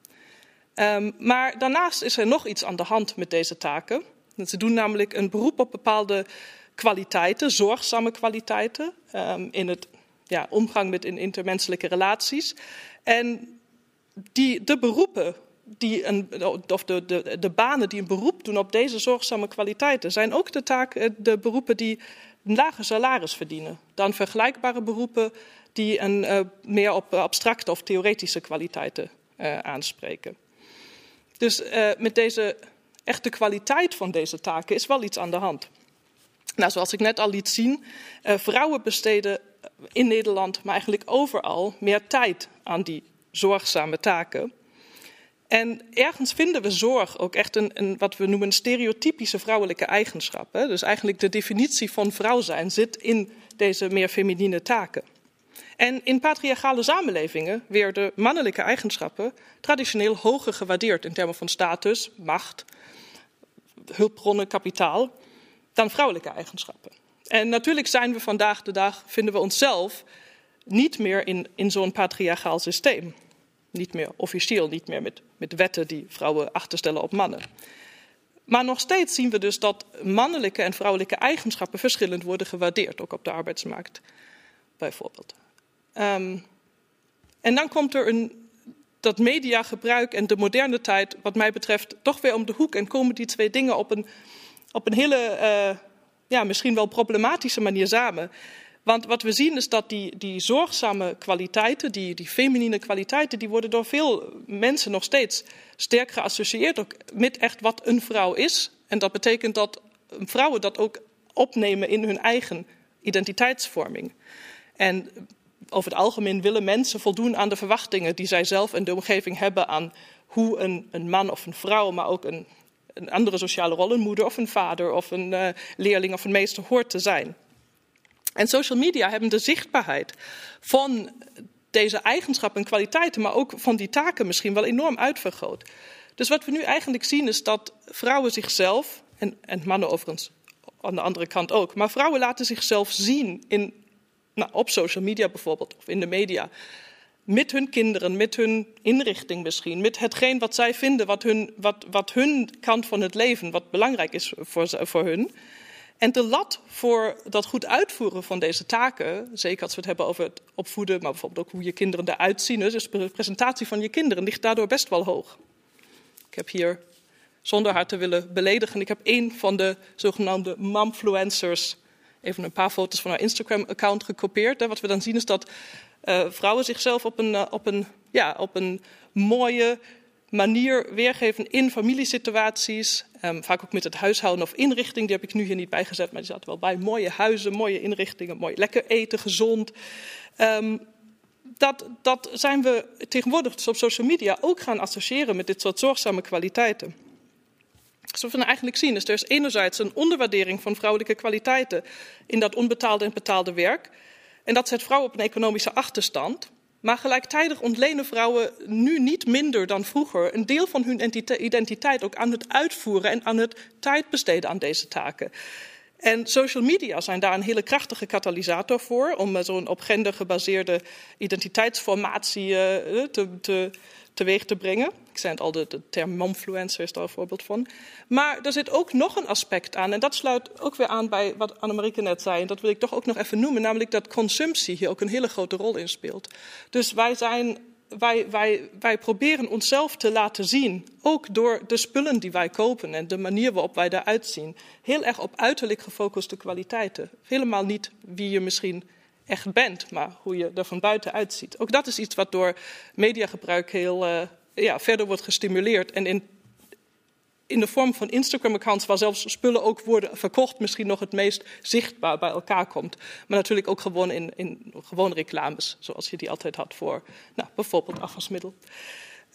Um, maar daarnaast is er nog iets aan de hand met deze taken. Ze doen namelijk een beroep op bepaalde kwaliteiten, zorgzame kwaliteiten, in het ja, omgang met in intermenselijke relaties. En die, de beroepen die een, of de, de, banen die een beroep doen op deze zorgzame kwaliteiten, zijn ook de, taak, eh, de beroepen die een lager salaris verdienen dan vergelijkbare beroepen die een, uh, meer op abstracte of theoretische kwaliteiten aanspreken. Dus met deze echte kwaliteit van deze taken is wel iets aan de hand. Nou, zoals ik net al liet zien, vrouwen besteden in Nederland, maar eigenlijk overal, meer tijd aan die zorgzame taken. En ergens vinden we zorg ook echt een, een wat we noemen stereotypische vrouwelijke eigenschap. Hè? Dus eigenlijk de definitie van vrouw zijn zit in deze meer feminine taken. En in patriarchale samenlevingen werden mannelijke eigenschappen traditioneel hoger gewaardeerd in termen van status, macht, hulpbronnen, kapitaal, dan vrouwelijke eigenschappen. En natuurlijk zijn we vandaag de dag, vinden we onszelf niet meer in, in zo'n patriarchaal systeem. Niet meer officieel, niet meer met, met wetten die vrouwen achterstellen op mannen. Maar nog steeds zien we dus dat mannelijke en vrouwelijke eigenschappen verschillend worden gewaardeerd, ook op de arbeidsmarkt bijvoorbeeld. Um, en dan komt er een, dat mediagebruik en de moderne tijd, wat mij betreft, toch weer om de hoek en komen die twee dingen op een, op een hele, uh, ja, misschien wel problematische manier samen. Want wat we zien is dat die, die zorgzame kwaliteiten, die, die feminine kwaliteiten, die worden door veel mensen nog steeds sterk geassocieerd ook met echt wat een vrouw is. En dat betekent dat vrouwen dat ook opnemen in hun eigen identiteitsvorming. En over het algemeen willen mensen voldoen aan de verwachtingen die zij zelf en de omgeving hebben aan hoe een, een man of een vrouw, maar ook een, een andere sociale rol, een moeder of een vader of een uh, leerling of een meester hoort te zijn. En social media hebben de zichtbaarheid van deze eigenschappen en kwaliteiten, maar ook van die taken misschien wel enorm uitvergroot. Dus wat we nu eigenlijk zien is dat vrouwen zichzelf, en, en mannen overigens aan de andere kant ook, maar vrouwen laten zichzelf zien in, nou, op social media bijvoorbeeld, of in de media. Met hun kinderen, met hun inrichting misschien, met hetgeen wat zij vinden, wat hun, wat, wat hun kant van het leven, wat belangrijk is voor, voor hun. En de lat voor dat goed uitvoeren van deze taken, zeker als we het hebben over het opvoeden, maar bijvoorbeeld ook hoe je kinderen eruit zien, dus de presentatie van je kinderen, ligt daardoor best wel hoog. Ik heb hier, zonder haar te willen beledigen, ik heb één van de zogenaamde momfluencers, even een paar foto's van haar Instagram-account gekopieerd. Wat we dan zien is dat vrouwen zichzelf op een, uh, op een, ja, op een mooie, manier weergeven in familiesituaties. Um, vaak ook met het huishouden of inrichting. Die heb ik nu hier niet bijgezet, maar die zaten wel bij. Mooie huizen, mooie inrichtingen, mooi lekker eten, gezond. Um, dat, dat zijn we tegenwoordig dus op social media ook gaan associëren met dit soort zorgzame kwaliteiten. Dus wat we nou eigenlijk zien is, er is enerzijds een onderwaardering van vrouwelijke kwaliteiten in dat onbetaalde en betaalde werk. En dat zet vrouwen op een economische achterstand. Maar gelijktijdig ontlenen vrouwen nu niet minder dan vroeger een deel van hun identiteit ook aan het uitvoeren en aan het tijd besteden aan deze taken. En social media zijn daar een hele krachtige katalysator voor om zo'n op gender gebaseerde identiteitsformatie uh, te, te, teweeg te brengen. Ik zei het al, de, term momfluencer is daar een voorbeeld van. Maar er zit ook nog een aspect aan, en dat sluit ook weer aan bij wat Annemarieke net zei. En dat wil ik toch ook nog even noemen, namelijk dat consumptie hier ook een hele grote rol in speelt. Dus wij zijn wij, wij, wij, proberen onszelf te laten zien, ook door de spullen die wij kopen en de manier waarop wij eruit zien. Heel erg op uiterlijk gefocuste kwaliteiten. Helemaal niet wie je misschien echt bent, maar hoe je er van buiten uitziet. Ook dat is iets wat door mediagebruik heel uh, ja, verder wordt gestimuleerd. En in, in de vorm van Instagram-accounts, waar zelfs spullen ook worden verkocht, misschien nog het meest zichtbaar bij elkaar komt. Maar natuurlijk ook gewoon in, in gewoon reclames, zoals je die altijd had voor nou, bijvoorbeeld afwasmiddel.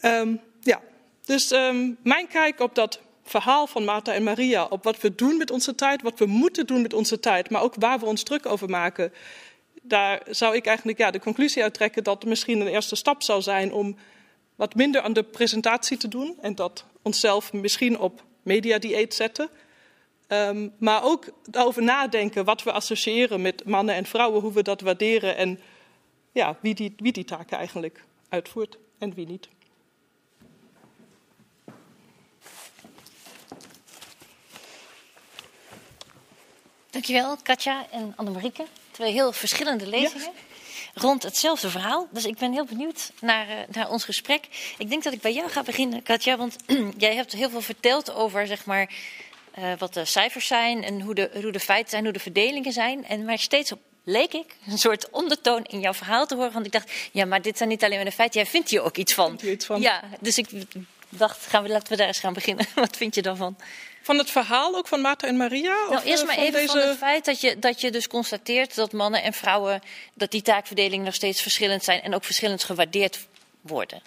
Um, ja, dus um, mijn kijk op dat verhaal van Martha en Maria, op wat we doen met onze tijd, wat we moeten doen met onze tijd, maar ook waar we ons druk over maken, daar zou ik eigenlijk ja, de conclusie uit trekken dat het misschien een eerste stap zou zijn om wat minder aan de presentatie te doen en dat onszelf misschien op mediadieet zetten. Um, maar ook over nadenken wat we associëren met mannen en vrouwen, hoe we dat waarderen en ja, wie, die, wie die taken eigenlijk uitvoert en wie niet. Dankjewel, Katja en Annemarieke. Twee heel verschillende lezingen. Rond hetzelfde verhaal. Dus ik ben heel benieuwd naar, uh, naar ons gesprek. Ik denk dat ik bij jou ga beginnen, Katja. Want jij hebt heel veel verteld over zeg maar, uh, wat de cijfers zijn en hoe de, hoe de feiten zijn, hoe de verdelingen zijn. En maar steeds op leek ik een soort ondertoon in jouw verhaal te horen. Want ik dacht, ja, maar dit zijn niet alleen maar de feiten. Jij vindt hier ook iets van. Vindt iets van? Ja, dus ik dacht, gaan we, laten we daar eens gaan beginnen. Wat vind je daarvan? Van het verhaal ook van Martha en Maria? Nou, of eerst uh, maar even deze... van het feit dat je, dat je dus constateert dat mannen en vrouwen, dat die taakverdeling nog steeds verschillend zijn en ook verschillend gewaardeerd worden.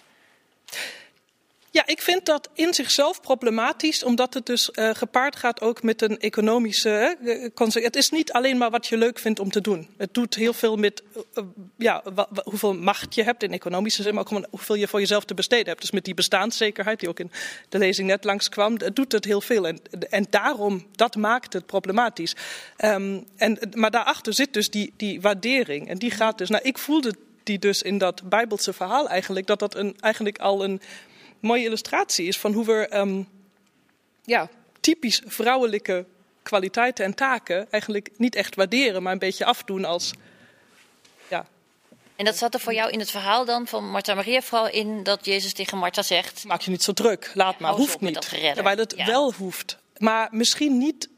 Ja, ik vind dat in zichzelf problematisch, omdat het dus uh, gepaard gaat ook met een economische. Uh, het is niet alleen maar wat je leuk vindt om te doen. Het doet heel veel met uh, ja, hoeveel macht je hebt in economische zin, maar ook hoeveel je voor jezelf te besteden hebt. Dus met die bestaanszekerheid, die ook in de lezing net langskwam, het doet het heel veel. En, en daarom, dat maakt het problematisch. Um, en, maar daarachter zit dus die, die waardering. En die gaat dus. Nou, ik voelde die dus in dat Bijbelse verhaal eigenlijk, dat dat een, eigenlijk al een mooie illustratie is van hoe we um, ja, typisch vrouwelijke kwaliteiten en taken eigenlijk niet echt waarderen, maar een beetje afdoen als. Ja. En dat zat er voor jou in het verhaal dan van Martha Maria vooral in dat Jezus tegen Martha zegt: Maak je niet zo druk, laat Ja, maar, hoeft niet. Terwijl het Ja. wel hoeft. Maar misschien niet.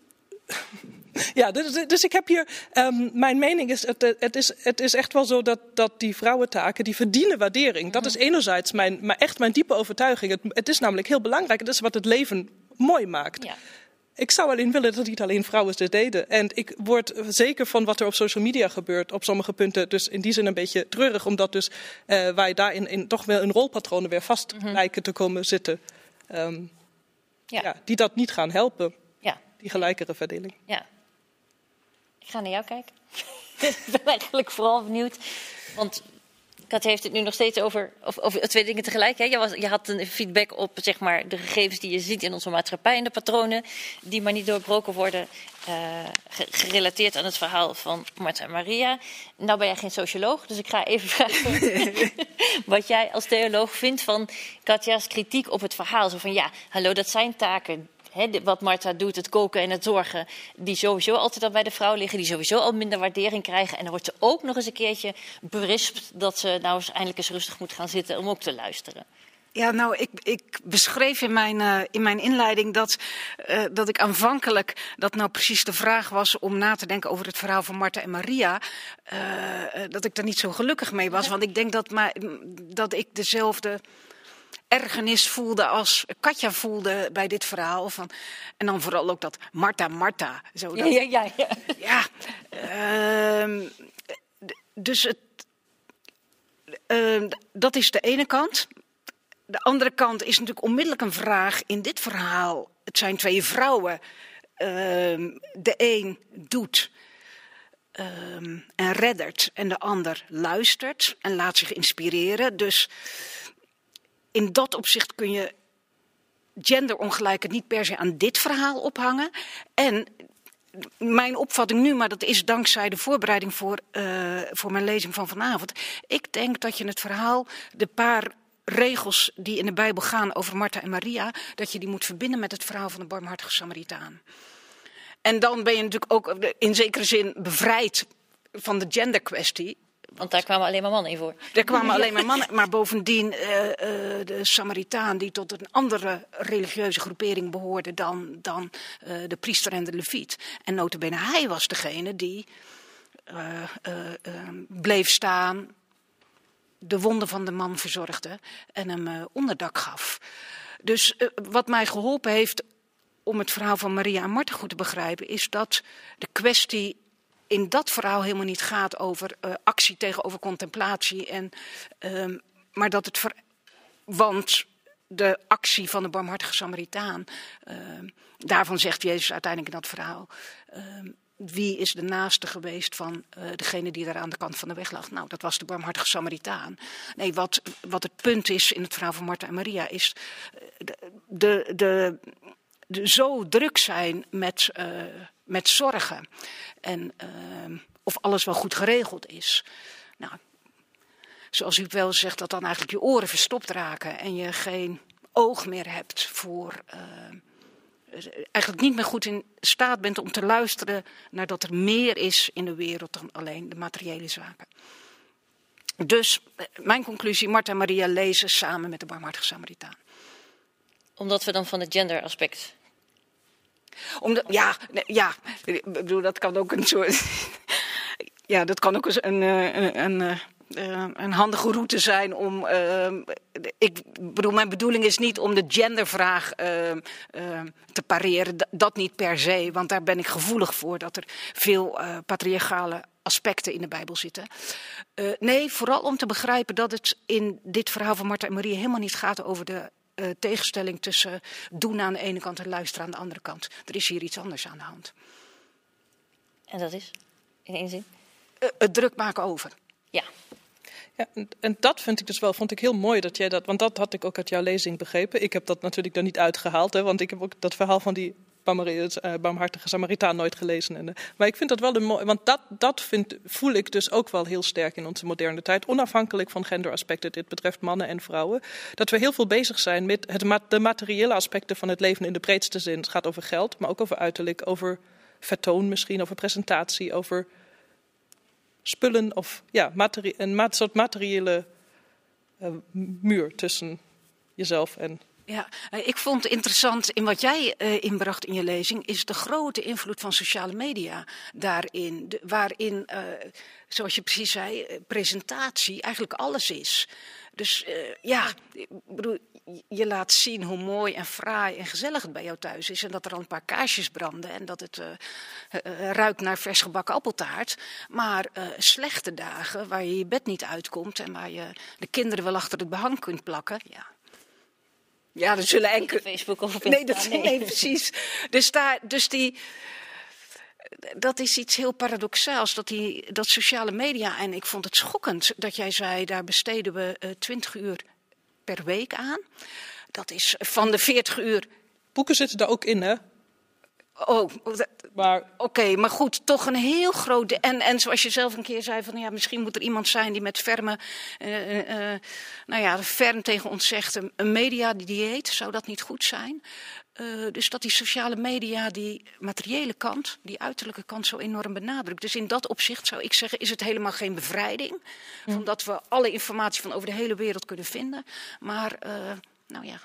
Ja, dus, dus ik heb hier. Um, mijn mening is het, het is. het is echt wel zo dat, dat die vrouwentaken. die verdienen waardering. Dat is Mhm. enerzijds mijn, maar echt mijn diepe overtuiging. Het, het is namelijk heel belangrijk. Het is wat het leven mooi maakt. Ja. Ik zou alleen willen dat niet alleen vrouwen dit deden. En ik word zeker van wat er op social media gebeurt op sommige punten. Dus in die zin een beetje treurig, omdat dus uh, wij daarin in, toch wel in rolpatronen weer vast lijken te komen zitten. Um, Ja. ja, die dat niet gaan helpen, ja, die gelijkere verdeling. ja. Ik ga naar jou kijken. ik ben eigenlijk vooral benieuwd. Want Kat heeft het nu nog steeds over, over twee dingen tegelijk. Hè? Je, was, je had een feedback op zeg maar, de gegevens die je ziet in onze maatschappij en de patronen die maar niet doorbroken worden, ge- gerelateerd aan het verhaal van Martha en Maria. Nou ben jij geen socioloog, dus ik ga even vragen wat jij als theoloog vindt van Katja's kritiek op het verhaal. Zo van ja, hallo, dat zijn taken Wat Martha doet, het koken en het zorgen, die sowieso altijd al bij de vrouw liggen, die sowieso al minder waardering krijgen. En dan wordt ze ook nog eens een keertje berispt dat ze nou eens eindelijk eens rustig moet gaan zitten om ook te luisteren. Ja, nou, ik, ik beschreef in mijn, uh, in mijn inleiding dat, uh, dat ik aanvankelijk, dat nou precies de vraag was om na te denken over het verhaal van Martha en Maria, uh, dat ik daar niet zo gelukkig mee was. Want ik denk dat, maar, dat ik dezelfde ergernis voelde als Katja voelde bij dit verhaal. Van, en dan vooral ook dat Marta, Marta. Zo dat, ja, ja, ja. ja uh, dus het, uh, dat is de ene kant. De andere kant is natuurlijk onmiddellijk een vraag in dit verhaal. Het zijn twee vrouwen. Uh, de een doet en reddert en de ander luistert en laat zich inspireren. Dus in dat opzicht kun je genderongelijkheid niet per se aan dit verhaal ophangen. En mijn opvatting nu, maar dat is dankzij de voorbereiding voor, uh, voor mijn lezing van vanavond. Ik denk dat je het verhaal, de paar regels die in de Bijbel gaan over Martha en Maria, dat je die moet verbinden met het verhaal van de barmhartige Samaritaan. En dan ben je natuurlijk ook in zekere zin bevrijd van de genderkwestie. Want daar kwamen alleen maar mannen in voor. Daar kwamen alleen maar mannen. Maar bovendien, uh, uh, de Samaritaan, die tot een andere religieuze groepering behoorde dan, dan uh, de priester en de leviet. En notabene, hij was degene die bleef staan, de wonden van de man verzorgde en hem onderdak gaf. Dus wat mij geholpen heeft om het verhaal van Maria en Marten goed te begrijpen, is dat de kwestie in dat verhaal helemaal niet gaat over uh, actie tegenover contemplatie. En, uh, maar dat het. Want de actie van de barmhartige Samaritaan, uh, daarvan zegt Jezus uiteindelijk in dat verhaal. Ehm, wie is de naaste geweest van uh, degene die daar aan de kant van de weg lag? Nou, dat was de barmhartige Samaritaan. Nee, wat, wat het punt is in het verhaal van Martha en Maria is de, de, de, de zo druk zijn met, met zorgen. En uh, of alles wel goed geregeld is. Nou, zoals u wel zegt, dat dan eigenlijk je oren verstopt raken en je geen oog meer hebt voor. Uh, eigenlijk niet meer goed in staat bent om te luisteren naar dat er meer is in de wereld dan alleen de materiële zaken. Dus mijn conclusie, Martha en Maria lezen samen met de barmhartige Samaritaan. Omdat we dan van het genderaspect ja, ja, ik bedoel, dat kan ook een soort. ja, dat kan ook een, een, een, een, een handige route zijn om. Uh, ik bedoel, mijn bedoeling is niet om de gendervraag uh, uh, te pareren. Dat niet per se, want daar ben ik gevoelig voor dat er veel patriarchale aspecten in de Bijbel zitten. nee, vooral om te begrijpen dat het in dit verhaal van Martha en Marie helemaal niet gaat over de uh, tegenstelling tussen doen aan de ene kant en luisteren aan de andere kant. Er is hier iets anders aan de hand. En dat is? In één zin? Uh, het druk maken over. Ja. Ja, en, en, dat vind ik dus wel, vond ik heel mooi dat jij dat, want dat had ik ook uit jouw lezing begrepen. Ik heb dat natuurlijk dan niet uitgehaald, hè, want ik heb ook dat verhaal van die barmhartige Samaritaan nooit gelezen. En, uh, maar ik vind dat wel een mooi, want dat, dat vind, voel ik dus ook wel heel sterk in onze moderne tijd, onafhankelijk van genderaspecten. Dit betreft mannen en vrouwen. Dat we heel veel bezig zijn met het, de materiële aspecten van het leven in de breedste zin. Het gaat over geld, maar ook over uiterlijk, over vertoon misschien, over presentatie, over spullen of ja, materi een soort materiële uh, muur tussen jezelf en ja, eh, ik vond interessant in wat jij uh, inbracht in je lezing, is de grote invloed van sociale media daarin. De, waarin, uh, zoals je precies zei, presentatie eigenlijk alles is. Dus ja, ik bedoel, je laat zien hoe mooi en fraai en gezellig het bij jou thuis is. En dat er al een paar kaarsjes branden en dat het ruikt naar vers gebakken appeltaart. Maar slechte dagen waar je je bed niet uitkomt en waar je de kinderen wel achter het behang kunt plakken. Ja, ja, er zullen enkele. Facebook of op nee, dat, nee. nee, precies. Dus, daar, dus die. Dat is iets heel paradoxaals, dat, die, dat sociale media. En ik vond het schokkend dat jij zei: daar besteden we uh, 20 uur per week aan. Dat is van de 40 uur. Boeken zitten daar ook in, hè? Oh, maar... oké, maar goed, toch een heel groot. En, en zoals je zelf een keer zei, van ja, misschien moet er iemand zijn die met ferme, uh, uh, nou ja, ferm tegen ons zegt: een mediadieet, zou dat niet goed zijn? Uh, dus dat die sociale media die materiële kant, die uiterlijke kant zo enorm benadrukt. Dus in dat opzicht zou ik zeggen, is het helemaal geen bevrijding. Omdat we alle informatie van over de hele wereld kunnen vinden. Maar, nou ja,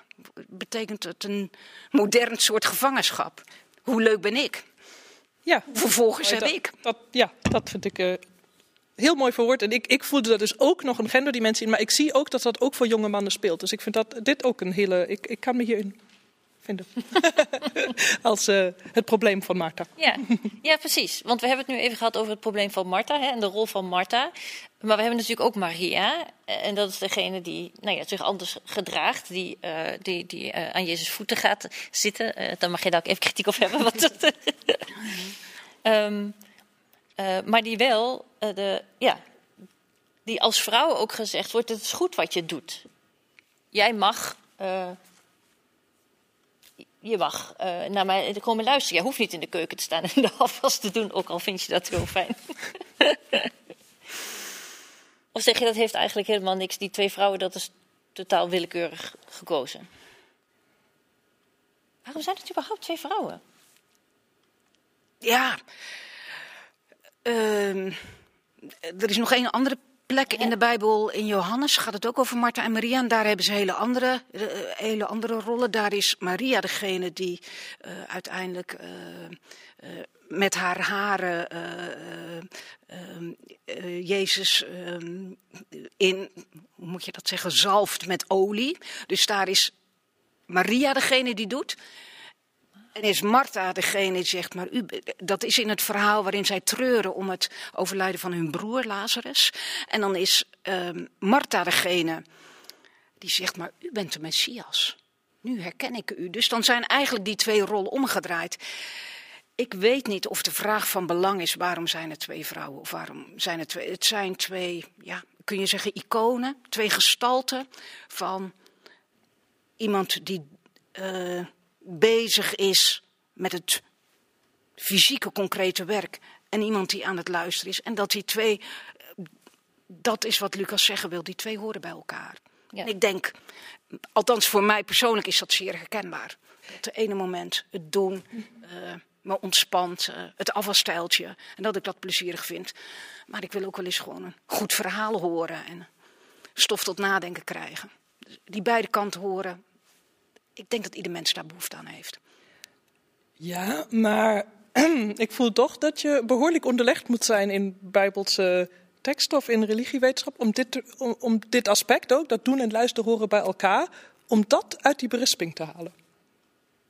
betekent het een modern soort gevangenschap hoe leuk ben ik? Ja. Vervolgens heb dat, ik. Dat, ja, dat vind ik uh, heel mooi verwoord. En ik, ik voelde dat dus ook nog een genderdimensie in. Maar ik zie ook dat dat ook voor jonge mannen speelt. Dus ik vind dat dit ook een hele... Ik, ik kan me hierin Als uh, het probleem van Marta. Ja. ja, precies. Want we hebben het nu even gehad over het probleem van Marta hè, en de rol van Marta. Maar we hebben natuurlijk ook Maria. En dat is degene die nou ja, zich anders gedraagt. Die, uh, die, die aan Jezus voeten gaat zitten. dan mag je daar ook even kritiek op hebben. Want um, maar die wel, de, ja, die als vrouw ook gezegd wordt: het is goed wat je doet. Jij mag je mag uh, naar mij komen luisteren. Je hoeft niet in de keuken te staan en de afwas te doen, ook al vind je dat heel fijn. of zeg je dat heeft eigenlijk helemaal niks? Die twee vrouwen, dat is totaal willekeurig gekozen. Waarom zijn het überhaupt twee vrouwen? Ja, uh, er is nog een andere plek in de Bijbel. In Johannes gaat het ook over Martha en Maria. En daar hebben ze hele andere, uh, hele andere rollen. Daar is Maria degene die uh, uiteindelijk uh, met haar haren ehm, Jezus ehm, in, hoe moet je dat zeggen, zalft met olie. Dus daar is Maria degene die doet. En is Martha degene die zegt, maar u, dat is in het verhaal waarin zij treuren om het overlijden van hun broer Lazarus. En dan is um, Martha degene die zegt, maar u bent de Messias. Nu herken ik u. Dus dan zijn eigenlijk die twee rollen omgedraaid. Ik weet niet of de vraag van belang is, waarom zijn er twee vrouwen? Of waarom zijn er twee? Het zijn twee, ja, kun je zeggen, iconen, twee gestalten van iemand die uh, bezig is met het fysieke, concrete werk. En iemand die aan het luisteren is. En dat die twee, dat is wat Lucas zeggen wil, die twee horen bij elkaar. Ja. En ik denk, althans voor mij persoonlijk is dat zeer herkenbaar. Op het ene moment het doen, uh, me ontspant, uh, het afwasstijltje. En dat ik dat plezierig vind. Maar ik wil ook wel eens gewoon een goed verhaal horen en stof tot nadenken krijgen. Die beide kanten horen, ik denk dat ieder mens daar behoefte aan heeft. Ja, maar ik voel toch dat je behoorlijk onderlegd moet zijn in bijbelse teksten of in religiewetenschap om dit, om, dit aspect ook, dat doen en luisteren horen bij elkaar, om dat uit die berisping te halen.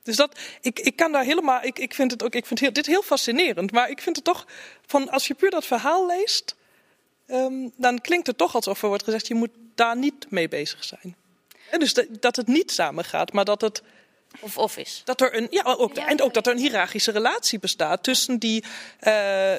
Dus dat, ik, ik kan daar helemaal, ik, ik vind het ook, ik vind dit heel fascinerend, maar ik vind het toch, van als je puur dat verhaal leest, um, dan klinkt het toch alsof er wordt gezegd, je moet daar niet mee bezig zijn. En dus dat, dat het niet samengaat, maar dat het of office. Dat er een, ja, ook, ja, en ook dat er een hiërarchische relatie bestaat tussen die, uh,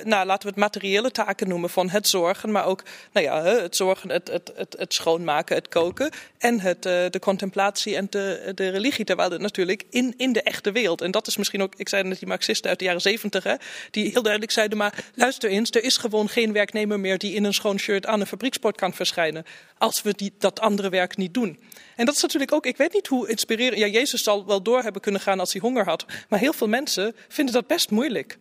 nou, laten we het materiële taken noemen van het zorgen, maar ook nou ja, het zorgen, het, het, het, het schoonmaken, het koken en het, uh, de contemplatie en de, de religie. Terwijl het natuurlijk in, in de echte wereld, en dat is misschien ook, ik zei net die Marxisten uit de jaren zeventig, die heel duidelijk zeiden, maar luister eens, er is gewoon geen werknemer meer die in een schoon shirt aan een fabrieksport kan verschijnen, als we die, dat andere werk niet doen. En dat is natuurlijk ook, ik weet niet hoe inspirerend, ja, Jezus zal wel door hebben kunnen gaan als hij honger had. Maar heel veel mensen vinden dat best moeilijk.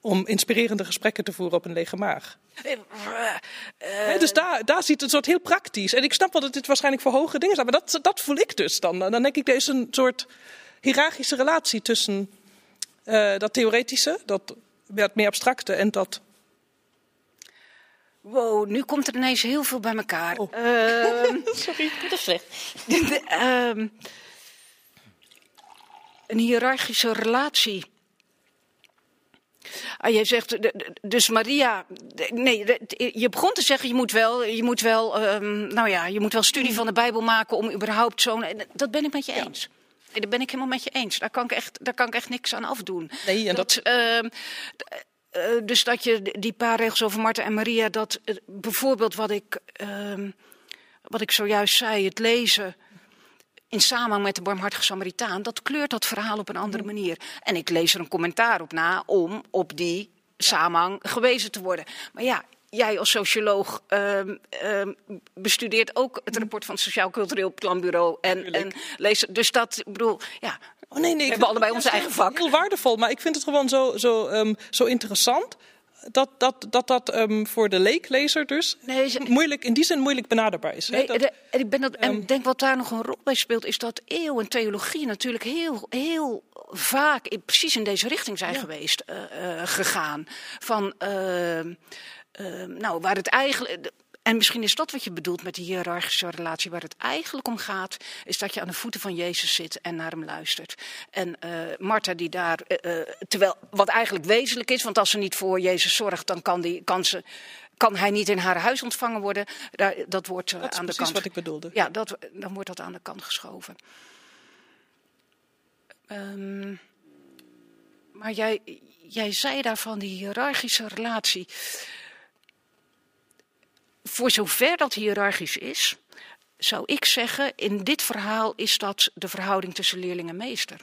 Om inspirerende gesprekken te voeren op een lege maag. Dus daar, daar ziet het soort heel praktisch. En ik snap wel dat dit waarschijnlijk voor hoge dingen staat. Maar dat, dat voel ik dus dan. Dan denk ik, er is een soort hiërarchische relatie tussen uh, dat theoretische, dat meer abstracte en dat Wow, nu komt er ineens heel veel bij elkaar. Oh. Uh, Sorry, dat is slecht. uh, een hiërarchische relatie. Ah, jij zegt, dus Maria, nee, je begon te zeggen, je moet wel, je moet wel, um, nou ja, je moet wel studie van de Bijbel maken om überhaupt zo'n, dat ben ik met je eens. Dat ben ik helemaal met je eens. Daar kan ik echt, daar kan ik echt niks aan afdoen. Nee, en dat... dat uh, dus dat je die paar regels over Martha en Maria, dat uh, bijvoorbeeld wat ik, uh, wat ik zojuist zei, het lezen in samenhang met de barmhartige Samaritaan, dat kleurt dat verhaal op een andere manier. En ik lees er een commentaar op na om op die samenhang gewezen te worden. Maar ja, jij als socioloog uh, uh, bestudeert ook het rapport van het Sociaal Cultureel Planbureau. En, en leest, dus dat, ik bedoel, ja. Oh nee, nee, we hebben allebei ons eigen vak. Heel waardevol, maar ik vind het gewoon zo, zo, um, zo interessant dat dat, dat, dat um, voor de leeklezer dus nee, ze, moeilijk, in die zin moeilijk benaderbaar is. Nee, dat, de, en ik ben dat, en um, denk wat daar nog een rol bij speelt, is dat eeuw en theologie natuurlijk heel, heel vaak in, precies in deze richting zijn ja. geweest, uh, uh, gegaan. Van, uh, nou, waar het eigenlijk. En misschien is dat wat je bedoelt met die hiërarchische relatie. Waar het eigenlijk om gaat, is dat je aan de voeten van Jezus zit en naar hem luistert. En uh, Martha die daar, uh, terwijl wat eigenlijk wezenlijk is, want als ze niet voor Jezus zorgt, dan kan, die, kan, ze, kan hij niet in haar huis ontvangen worden. Daar, dat wordt uh, dat is aan de precies kant. wat ik bedoelde. Ja, dat, dan wordt dat aan de kant geschoven. Um, maar jij, jij zei daarvan die hiërarchische relatie voor zover dat hiërarchisch is, zou ik zeggen, in dit verhaal is dat de verhouding tussen leerling en meester.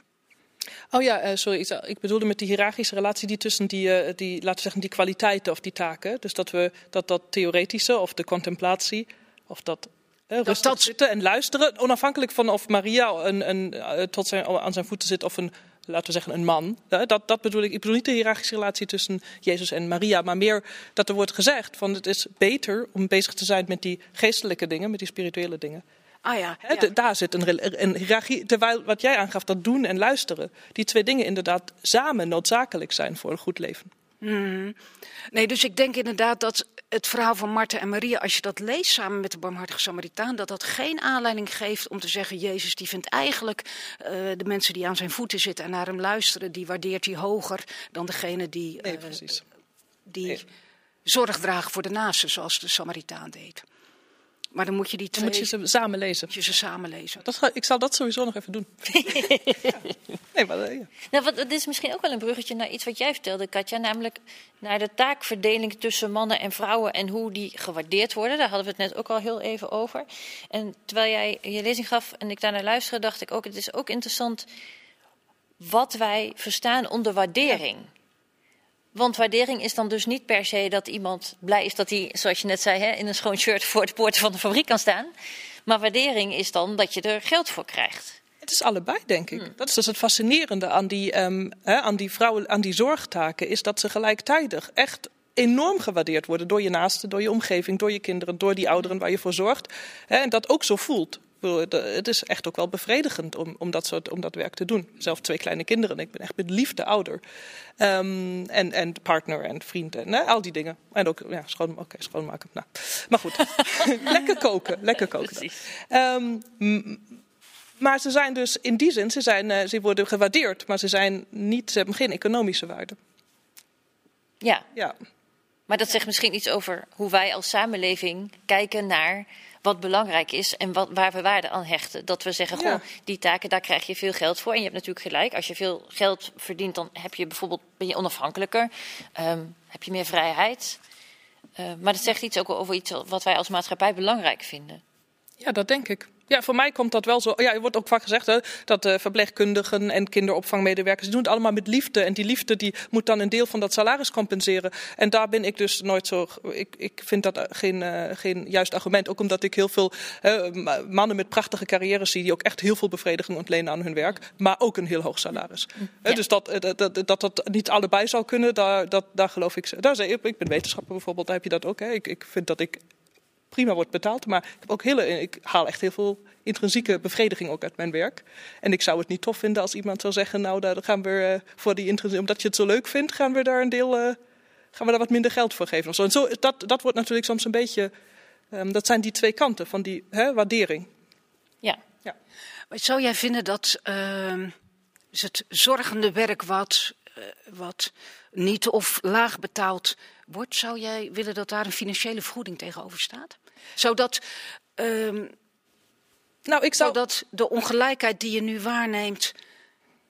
Oh ja, uh, sorry. Ik, bedoelde met die hiërarchische relatie die tussen die, uh, die, laten we zeggen, die kwaliteiten of die taken. Dus dat we dat, dat theoretische of de contemplatie of dat rustig dat... zitten en luisteren, onafhankelijk van of Maria een, een, tot zijn, aan zijn voeten zit of een laten we zeggen, een man. Dat, dat bedoel ik. Ik bedoel niet de hiërarchische relatie tussen Jezus en Maria, maar meer dat er wordt gezegd van het is beter om bezig te zijn met die geestelijke dingen, met die spirituele dingen. Ah ja, ja. daar zit een, een hiërarchie. Terwijl wat jij aangaf, dat doen en luisteren, die twee dingen inderdaad samen noodzakelijk zijn voor een goed leven. Mm. Nee, dus ik denk inderdaad dat het verhaal van Martha en Maria, als je dat leest samen met de barmhartige Samaritaan, dat dat geen aanleiding geeft om te zeggen: Jezus, die vindt eigenlijk uh, de mensen die aan zijn voeten zitten en naar hem luisteren, die waardeert hij hoger dan degene die, uh, nee, precies. die nee. zorg dragen voor de naasten, zoals de Samaritaan deed. Maar dan moet je die twee... Dan moet je ze samen lezen. Moet je ze samen lezen. Dat, ik zal dat sowieso nog even doen. Nee, maar... Ja. Nou, wat, dit is misschien ook wel een bruggetje naar iets wat jij vertelde, Katja. Namelijk naar de taakverdeling tussen mannen en vrouwen en hoe die gewaardeerd worden. Daar hadden we het net ook al heel even over. En terwijl jij je lezing gaf en ik daarnaar luisterde, dacht ik ook... het is ook interessant wat wij verstaan onder waardering. Ja. Want waardering is dan dus niet per se dat iemand blij is dat hij, zoals je net zei, hè, in een schoon shirt voor de poorten van de fabriek kan staan. Maar waardering is dan dat je er geld voor krijgt. Het is allebei, denk ik. Hmm. Dat is dus het fascinerende aan die, um, hè, aan die vrouwen, aan die zorgtaken, is dat ze gelijktijdig echt enorm gewaardeerd worden door je naasten, door je omgeving, door je kinderen, door die ouderen waar je voor zorgt. Hè, en dat ook zo voelt het is echt ook wel bevredigend om, om, dat, soort, om dat werk te doen. Zelf twee kleine kinderen. Ik ben echt met liefde ouder. Um, en, en partner en vriend en al die dingen. En ook ja, schoon, okay, schoonmaken. Nou. Maar goed, lekker koken. Lekker koken. Um, maar ze zijn dus in die zin, ze, zijn, uh, ze worden gewaardeerd, maar ze, zijn niet, ze hebben geen economische waarde. Ja. ja. Maar dat zegt misschien iets over hoe wij als samenleving kijken naar wat belangrijk is en wat, waar we waarde aan hechten. Dat we zeggen, goh, die taken, daar krijg je veel geld voor. En je hebt natuurlijk gelijk, als je veel geld verdient, dan heb je bijvoorbeeld, ben je onafhankelijker, um, heb je meer vrijheid. Uh, maar dat zegt iets ook over iets wat wij als maatschappij belangrijk vinden. Ja, dat denk ik. Ja, voor mij komt dat wel zo. Ja, er wordt ook vaak gezegd hè, dat uh, verpleegkundigen en kinderopvangmedewerkers doen het allemaal met liefde. En die liefde die moet dan een deel van dat salaris compenseren. En daar ben ik dus nooit zo. Ik, ik vind dat geen, uh, geen juist argument. Ook omdat ik heel veel uh, mannen met prachtige carrières zie die ook echt heel veel bevrediging ontlenen aan hun werk. Maar ook een heel hoog salaris. Ja. Dus dat, dat, dat, dat dat niet allebei zou kunnen, daar, dat, daar geloof ik. Daar, ik ben wetenschapper bijvoorbeeld, daar heb je dat ook. Hè. Ik, ik vind dat ik prima wordt betaald. Maar ik, heb ook hele, ik haal echt heel veel intrinsieke bevrediging ook uit mijn werk. En ik zou het niet tof vinden als iemand zou zeggen, nou daar gaan we uh, voor die intrinsieke, omdat je het zo leuk vindt, gaan we daar een deel, uh, gaan we daar wat minder geld voor geven. Of zo. En zo, dat, dat wordt natuurlijk soms een beetje, um, dat zijn die twee kanten van die hè, waardering. Ja. ja. Maar zou jij vinden dat uh, het zorgende werk wat, uh, wat niet of laag betaald wordt, zou jij willen dat daar een financiële vergoeding tegenover staat? Zodat, um, nou, ik zou... zodat de ongelijkheid die je nu waarneemt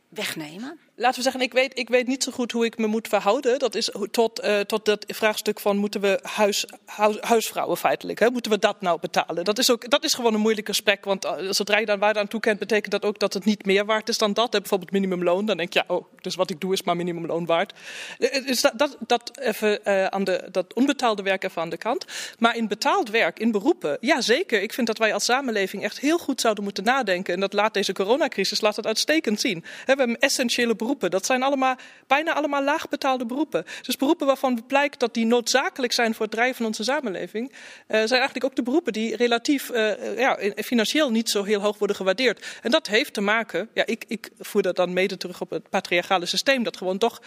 wegnemen? Laten we zeggen, ik weet, ik weet niet zo goed hoe ik me moet verhouden. Dat is tot, uh, tot dat vraagstuk van moeten we huis, huis, huisvrouwen feitelijk, hè? moeten we dat nou betalen? Dat is, ook, dat is gewoon een moeilijk gesprek, want zodra je dan waarde aan toekent, betekent dat ook dat het niet meer waard is dan dat. Hè? Bijvoorbeeld minimumloon, dan denk je, ja, oh, dus wat ik doe is maar minimumloon waard. Dus dat, dat, dat even aan de, dat onbetaalde werk even aan de kant. Maar in betaald werk, in beroepen, ja zeker. Ik vind dat wij als samenleving echt heel goed zouden moeten nadenken. En dat laat deze coronacrisis laat dat uitstekend zien. We hebben essentiële beroepen. Dat zijn allemaal, bijna allemaal laagbetaalde beroepen. Dus beroepen waarvan blijkt dat die noodzakelijk zijn voor het drijven van onze samenleving, uh, zijn eigenlijk ook de beroepen die relatief uh, ja, financieel niet zo heel hoog worden gewaardeerd. En dat heeft te maken, ja, ik, ik voer dat dan mede terug op het patriarchale systeem, dat gewoon toch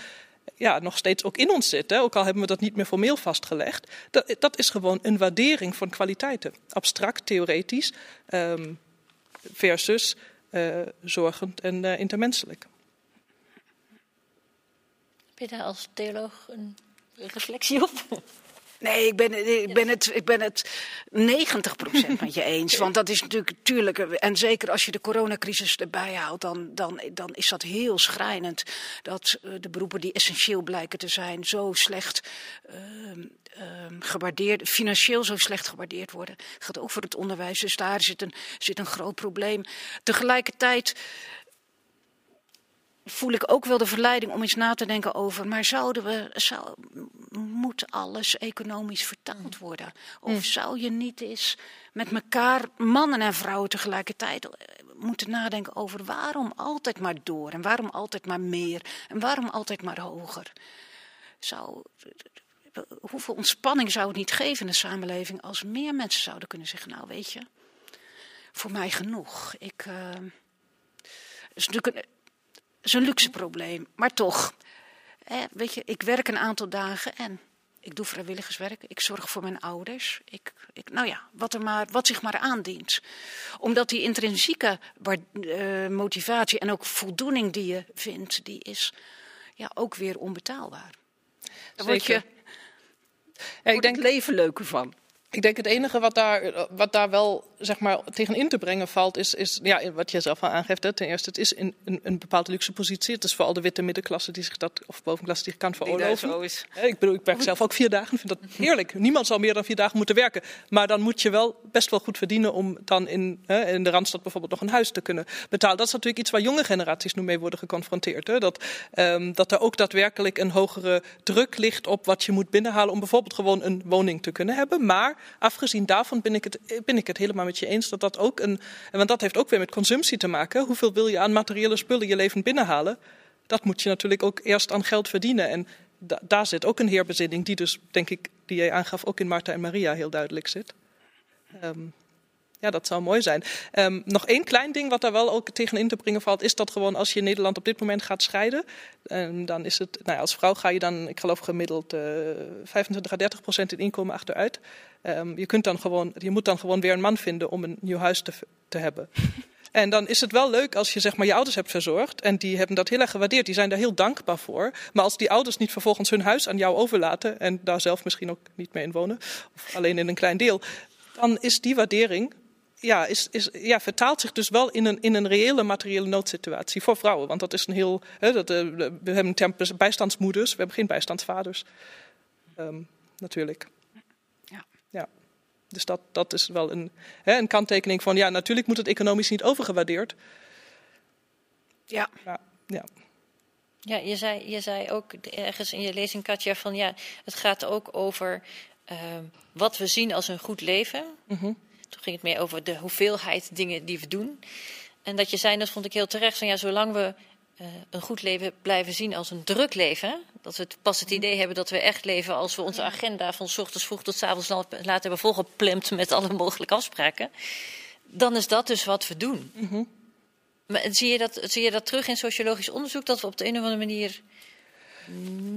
ja, nog steeds ook in ons zit, ook al hebben we dat niet meer formeel vastgelegd, dat, dat is gewoon een waardering van kwaliteiten. Abstract, theoretisch, um, versus zorgend en intermenselijk. Heb je daar als theoloog een reflectie op? Nee, ik ben, ik ben het, ik ben het 90% met je eens. Want dat is natuurlijk, tuurlijk, en zeker als je de coronacrisis erbij haalt, dan, dan, dan is dat heel schrijnend. Dat uh, de beroepen die essentieel blijken te zijn, zo slecht uh, uh, gewaardeerd, financieel zo slecht gewaardeerd worden. Dat gaat ook voor het onderwijs, dus daar zit een, zit een groot probleem. Tegelijkertijd voel ik ook wel de verleiding om eens na te denken over, maar zouden we, zou, moet alles economisch vertaald worden? Of zou je niet eens met elkaar, mannen en vrouwen tegelijkertijd, eh, moeten nadenken over waarom altijd maar door en waarom altijd maar meer en waarom altijd maar hoger? Zou, hoeveel ontspanning zou het niet geven in de samenleving als meer mensen zouden kunnen zeggen, nou weet je, voor mij genoeg. Ik, uh, is natuurlijk een, is een luxe probleem, maar toch. Weet je, ik werk een aantal dagen en ik doe vrijwilligerswerk. Ik zorg voor mijn ouders. Ik, ik, nou ja, wat, er maar, wat zich maar aandient. Omdat die intrinsieke uh, motivatie en ook voldoening die je vindt, die is ja, ook weer onbetaalbaar. Daar word je ja, ik denk, het leven leuker van. Ik denk het enige wat daar, wat daar wel zeg maar, tegen in te brengen valt, is, is ja, wat je zelf al aangeeft. Hè. Ten eerste, het is in een, een bepaalde luxe positie. Het is vooral de witte middenklasse die zich dat, of bovenklasse die zich kan veroorloven. Is. Ik bedoel, ik werk zelf ook vier dagen. Ik vind dat heerlijk. Niemand zal meer dan vier dagen moeten werken. Maar dan moet je wel best wel goed verdienen om dan in, hè, in de Randstad bijvoorbeeld nog een huis te kunnen betalen. Dat is natuurlijk iets waar jonge generaties nu mee worden geconfronteerd. Hè. Dat, um, dat er ook daadwerkelijk een hogere druk ligt op wat je moet binnenhalen om bijvoorbeeld gewoon een woning te kunnen hebben. Maar afgezien daarvan ben ik het, ben ik het helemaal met je eens dat dat ook een. Want dat heeft ook weer met consumptie te maken. Hoeveel wil je aan materiële spullen je leven binnenhalen? Dat moet je natuurlijk ook eerst aan geld verdienen. En da daar zit ook een heerbezinning, die dus, denk ik, die jij aangaf, ook in Martha en Maria heel duidelijk zit. Um, ja, dat zou mooi zijn. Um, nog één klein ding wat daar wel ook tegen in te brengen valt, is dat gewoon als je in Nederland op dit moment gaat scheiden, um, dan is het, nou ja, als vrouw ga je dan, ik geloof gemiddeld uh, 25 à 30 procent in inkomen achteruit. Um, je, kunt dan gewoon, je moet dan gewoon weer een man vinden om een nieuw huis te, te hebben. En dan is het wel leuk als je zeg maar je ouders hebt verzorgd. En die hebben dat heel erg gewaardeerd. Die zijn daar heel dankbaar voor. Maar als die ouders niet vervolgens hun huis aan jou overlaten. En daar zelf misschien ook niet mee in wonen. Of alleen in een klein deel. Dan is die waardering ja, is, is, ja, vertaalt zich dus wel in een, in een reële materiële noodsituatie voor vrouwen. Want dat is een heel. Hè, dat, uh, we hebben een term bijstandsmoeders, we hebben geen bijstandsvaders. Um, natuurlijk. Ja. ja. Dus dat, dat is wel een, hè, een kanttekening van. Ja, natuurlijk moet het economisch niet overgewaardeerd. Ja. ja. ja. Ja, je zei, je zei ook ergens in je lezing, Katja, van ja, het gaat ook over uh, wat we zien als een goed leven. Mm -hmm. Toen ging het meer over de hoeveelheid dingen die we doen. En dat je zei, dat vond ik heel terecht, van ja, zolang we uh, een goed leven blijven zien als een druk leven. Dat we pas het idee hebben dat we echt leven als we onze agenda van s ochtends vroeg tot s avonds laat hebben volgeplemd met alle mogelijke afspraken. Dan is dat dus wat we doen. Mm -hmm. Maar zie je, dat, zie je dat terug in sociologisch onderzoek, dat we op de een of andere manier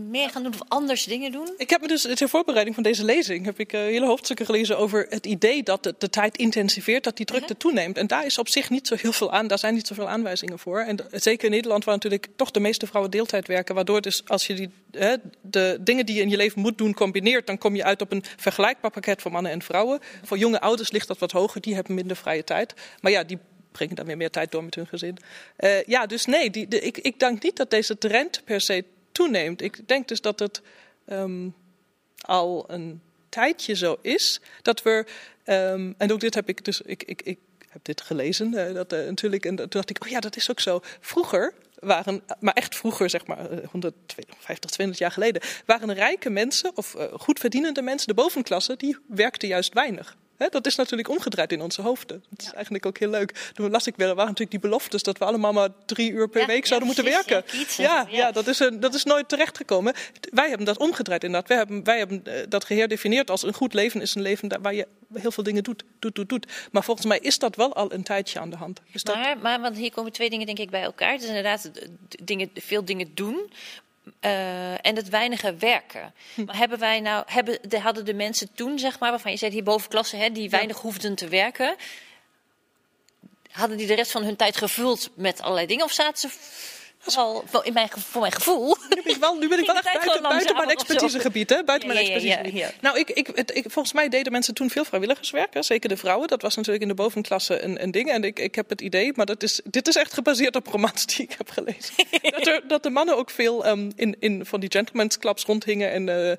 meer gaan doen of anders dingen doen? Ik heb me dus ter voorbereiding van deze lezing heb ik uh, hele hoofdstukken gelezen over het idee dat de, de tijd intensiveert, dat die drukte toeneemt. En daar is op zich niet zo heel veel aan, daar zijn niet zoveel aanwijzingen voor. En zeker in Nederland, waar natuurlijk toch de meeste vrouwen deeltijd werken, waardoor dus als je die, hè, de dingen die je in je leven moet doen combineert, dan kom je uit op een vergelijkbaar pakket voor mannen en vrouwen. Voor jonge ouders ligt dat wat hoger, die hebben minder vrije tijd. Maar ja, die brengen dan weer meer tijd door met hun gezin. Uh, ja, dus nee, die, de, ik, ik denk niet dat deze trend per se toeneemt. Ik denk dus dat het um, al een tijdje zo is dat we, um, en ook dit heb ik dus, ik, ik, ik heb dit gelezen, uh, dat uh, natuurlijk, en toen dacht ik, oh ja, dat is ook zo. Vroeger waren, maar echt vroeger, zeg maar 150, 200 jaar geleden, waren rijke mensen of goed verdienende mensen, de bovenklasse, die werkten juist weinig. He, dat is natuurlijk omgedraaid in onze hoofden. Dat is ja. eigenlijk ook heel leuk. Toen las ik weer, er waren natuurlijk die beloftes dat we allemaal maar drie uur per ja, week zouden ja, moeten werken. Ja, ja, dat, is een, dat is nooit terechtgekomen. Wij hebben dat omgedraaid inderdaad. Wij hebben, wij hebben uh, dat geherdefinieerd als een goed leven is een leven waar je heel veel dingen doet, doet, doet, doet. Maar volgens mij is dat wel al een tijdje aan de hand. Is maar, dat... maar want hier komen twee dingen denk ik bij elkaar. Is inderdaad dingen, veel dingen doen, uh, en het weinige werken. Hm. Maar hebben wij nou, hebben, de, hadden de mensen toen, zeg maar, waarvan je zei, die bovenklasse, hè, die weinig ja. hoefden te werken, hadden die de rest van hun tijd gevuld met allerlei dingen? Of zaten ze Vooral in mijn, voor mijn gevoel. Nu ben ik wel, nu ben ik wel echt buiten, buiten mijn expertisegebied. Hè? Buiten ja, mijn expertisegebied. Ja, ja, nou, ik, ik, het, ik, volgens mij deden mensen toen veel vrijwilligerswerk. Hè? Zeker de vrouwen. Dat was natuurlijk in de bovenklasse een, een ding. En ik, ik heb het idee, maar dat is, dit is echt gebaseerd op romans die ik heb gelezen. dat, er, dat de mannen ook veel um, in, in van die gentlemen's clubs rondhingen. En uh, eh,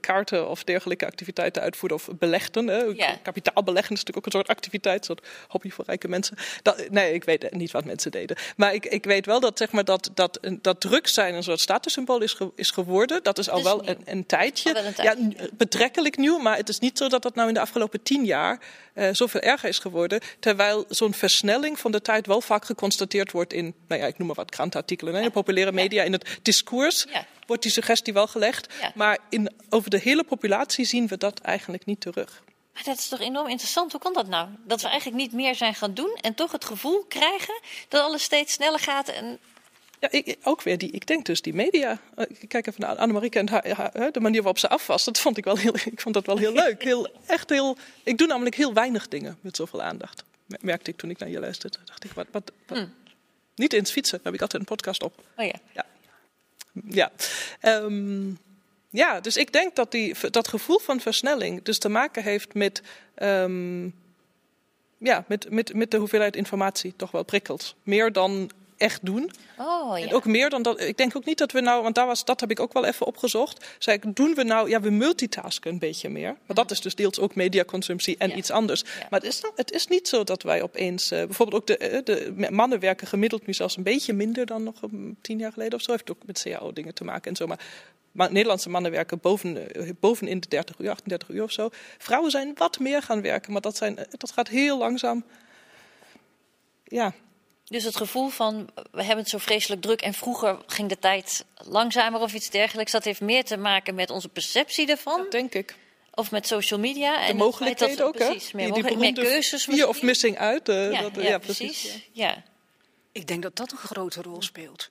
kaarten of dergelijke activiteiten uitvoerden of belegden. Hè. Ja. Kapitaalbeleggen is natuurlijk ook een soort activiteit, een soort hobby voor rijke mensen. Dat, nee, ik weet niet wat mensen deden. Maar ik, ik weet wel dat, zeg maar, dat, dat, dat druk zijn een soort statussymbool is, ge- is geworden. Dat is al is wel een, een tijdje. Al wel een Ja, tijdje. betrekkelijk nieuw, maar het is niet zo dat dat nou in de afgelopen tien jaar eh, zoveel erger is geworden. Terwijl zo'n versnelling van de tijd wel vaak geconstateerd wordt in, nou ja, ik noem maar wat krantenartikelen, hè, in de populaire media, in het discours Ja. Wordt die suggestie wel gelegd. Ja. Maar in, over de hele populatie zien we dat eigenlijk niet terug. Maar dat is toch enorm interessant. Hoe kan dat nou? Dat we eigenlijk niet meer zijn gaan doen en toch het gevoel krijgen dat alles steeds sneller gaat. En Ja, ik, ook weer die, ik denk dus die media. Eh, ik kijk even naar Annemarie en haar, de manier waarop ze af was. Dat vond ik wel heel, ik vond dat wel heel leuk. Heel, echt heel, ik doe namelijk heel weinig dingen met zoveel aandacht. Mer- Merkte ik toen ik naar je luisterde. Dacht ik, wat, wat, wat- Niet eens fietsen, daar heb ik altijd een podcast op. oh ja. Ja. Ja. Ehm, ja, dus ik denk dat die, dat gevoel van versnelling dus te maken heeft met, ehm, ja, met, met, met de hoeveelheid informatie toch wel prikkelt. Meer dan echt doen. Oh ja. En ook meer dan dat. Ik denk ook niet dat we nou, want daar was, dat heb ik ook wel even opgezocht. Zei ik, doen we nou, ja, we multitasken een beetje meer. Maar dat is dus deels ook mediaconsumptie en Ja. iets anders. Ja. Maar het is, nou- het is niet zo dat wij opeens, eh, bijvoorbeeld ook de, eh, de mannen werken gemiddeld nu zelfs een beetje minder dan nog um, tien jaar geleden of zo. Heeft ook met CAO dingen te maken en zo. Maar, maar Nederlandse mannen werken boven, eh, bovenin de 30 uur, 38 uur of zo. Vrouwen zijn wat meer gaan werken, maar dat, zijn, dat gaat heel langzaam. Ja, Dus het gevoel van we hebben het zo vreselijk druk en vroeger ging de tijd langzamer of iets dergelijks. Dat heeft meer te maken met onze perceptie ervan. dat denk ik. Of met social media. De en mogelijkheden ook, hè? Precies, meer, Die, meer keuzes fear of missing out. eh, Ja, dat, ja, precies. ja. Ja. Ik denk dat dat een grote rol speelt.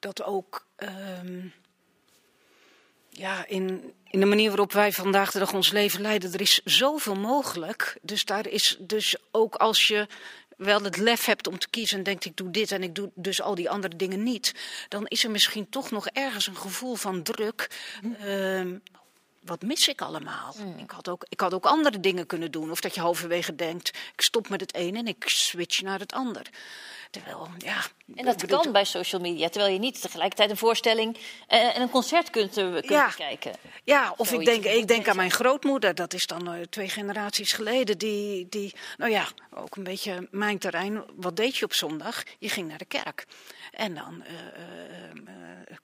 Dat ook ehm, ja, in, in de manier waarop wij vandaag de dag ons leven leiden, er is zoveel mogelijk. Dus daar is dus ook als je wel het lef hebt om te kiezen en denkt ik doe dit en ik doe dus al die andere dingen niet, dan is er misschien toch nog ergens een gevoel van druk. Ehm, wat mis ik allemaal? Ik, had ook, ik had ook andere dingen kunnen doen. Of dat je halverwege denkt, ik stop met het ene en ik switch naar het ander. Terwijl, ja... En dat bedoel, kan bij social media, terwijl je niet tegelijkertijd een voorstelling eh, en een concert kunt, eh, kunt Ja. bekijken. Ja, of ik denk, ik denk aan mijn grootmoeder, dat is dan eh, twee generaties geleden, die, die, nou ja, ook een beetje mijn terrein. Wat deed je op zondag? Je ging naar de kerk. En dan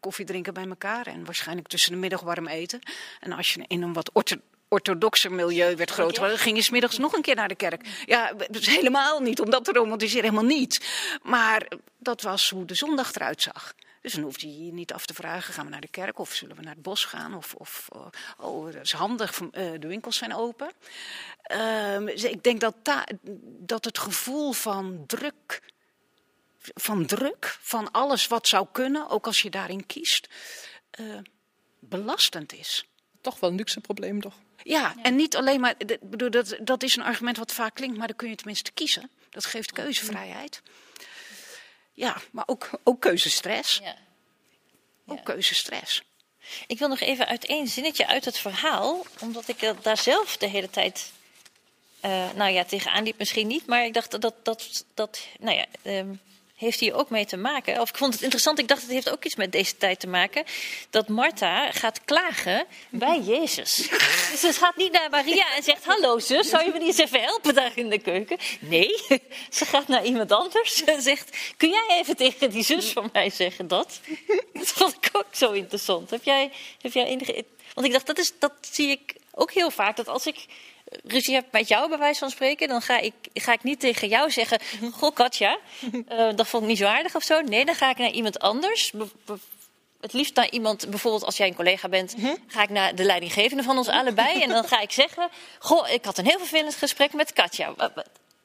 koffie drinken bij elkaar en waarschijnlijk tussen de middag warm eten. En als je in een wat ortho orthodoxer milieu werd groot, Oké. geworden, ging je smiddags nog een keer naar de kerk. Ja, dus helemaal niet, om dat te romantiseren, helemaal niet. Maar dat was hoe de zondag eruit zag. Dus dan hoefde je je niet af te vragen, gaan we naar de kerk of zullen we naar het bos gaan? Of, of eh, oh, dat is handig, eh, de winkels zijn open. Ehm, dus ik denk dat, da- dat het gevoel van druk, van druk, van alles wat zou kunnen, ook als je daarin kiest, eh, belastend is. Toch wel een luxe probleem, toch? Ja, en niet alleen maar, bedoel, dat, dat is een argument wat vaak klinkt, maar dan kun je tenminste kiezen. Dat geeft keuzevrijheid. Ja, maar ook, ook keuzestress. Ja. Ook keuzestress. Ik wil nog even uit één zinnetje uit het verhaal, omdat ik daar zelf de hele tijd, eh, nou ja, tegenaan liep misschien niet, maar ik dacht dat dat, dat, dat nou ja, ehm, heeft hier ook mee te maken. Of ik vond het interessant, ik dacht het heeft ook iets met deze tijd te maken, dat Martha gaat klagen bij Jezus. Dus ze gaat niet naar Maria en zegt, hallo zus, zou je me niet eens even helpen daar in de keuken? Nee, ze gaat naar iemand anders en zegt, kun jij even tegen die zus van mij zeggen dat? Dat vond ik ook zo interessant. Heb jij, heb jij enige... Want ik dacht, dat, is, dat zie ik ook heel vaak. Dat als ik ruzie heb met jou, bij wijze van spreken... dan ga ik, ga ik niet tegen jou zeggen... Goh, Katja, eh, dat vond ik niet zo aardig of zo. Nee, dan ga ik naar iemand anders. Be- het liefst naar iemand, bijvoorbeeld als jij een collega bent... ga ik naar de leidinggevende van ons allebei... en dan ga ik zeggen... Goh, ik had een heel vervelend gesprek met Katja.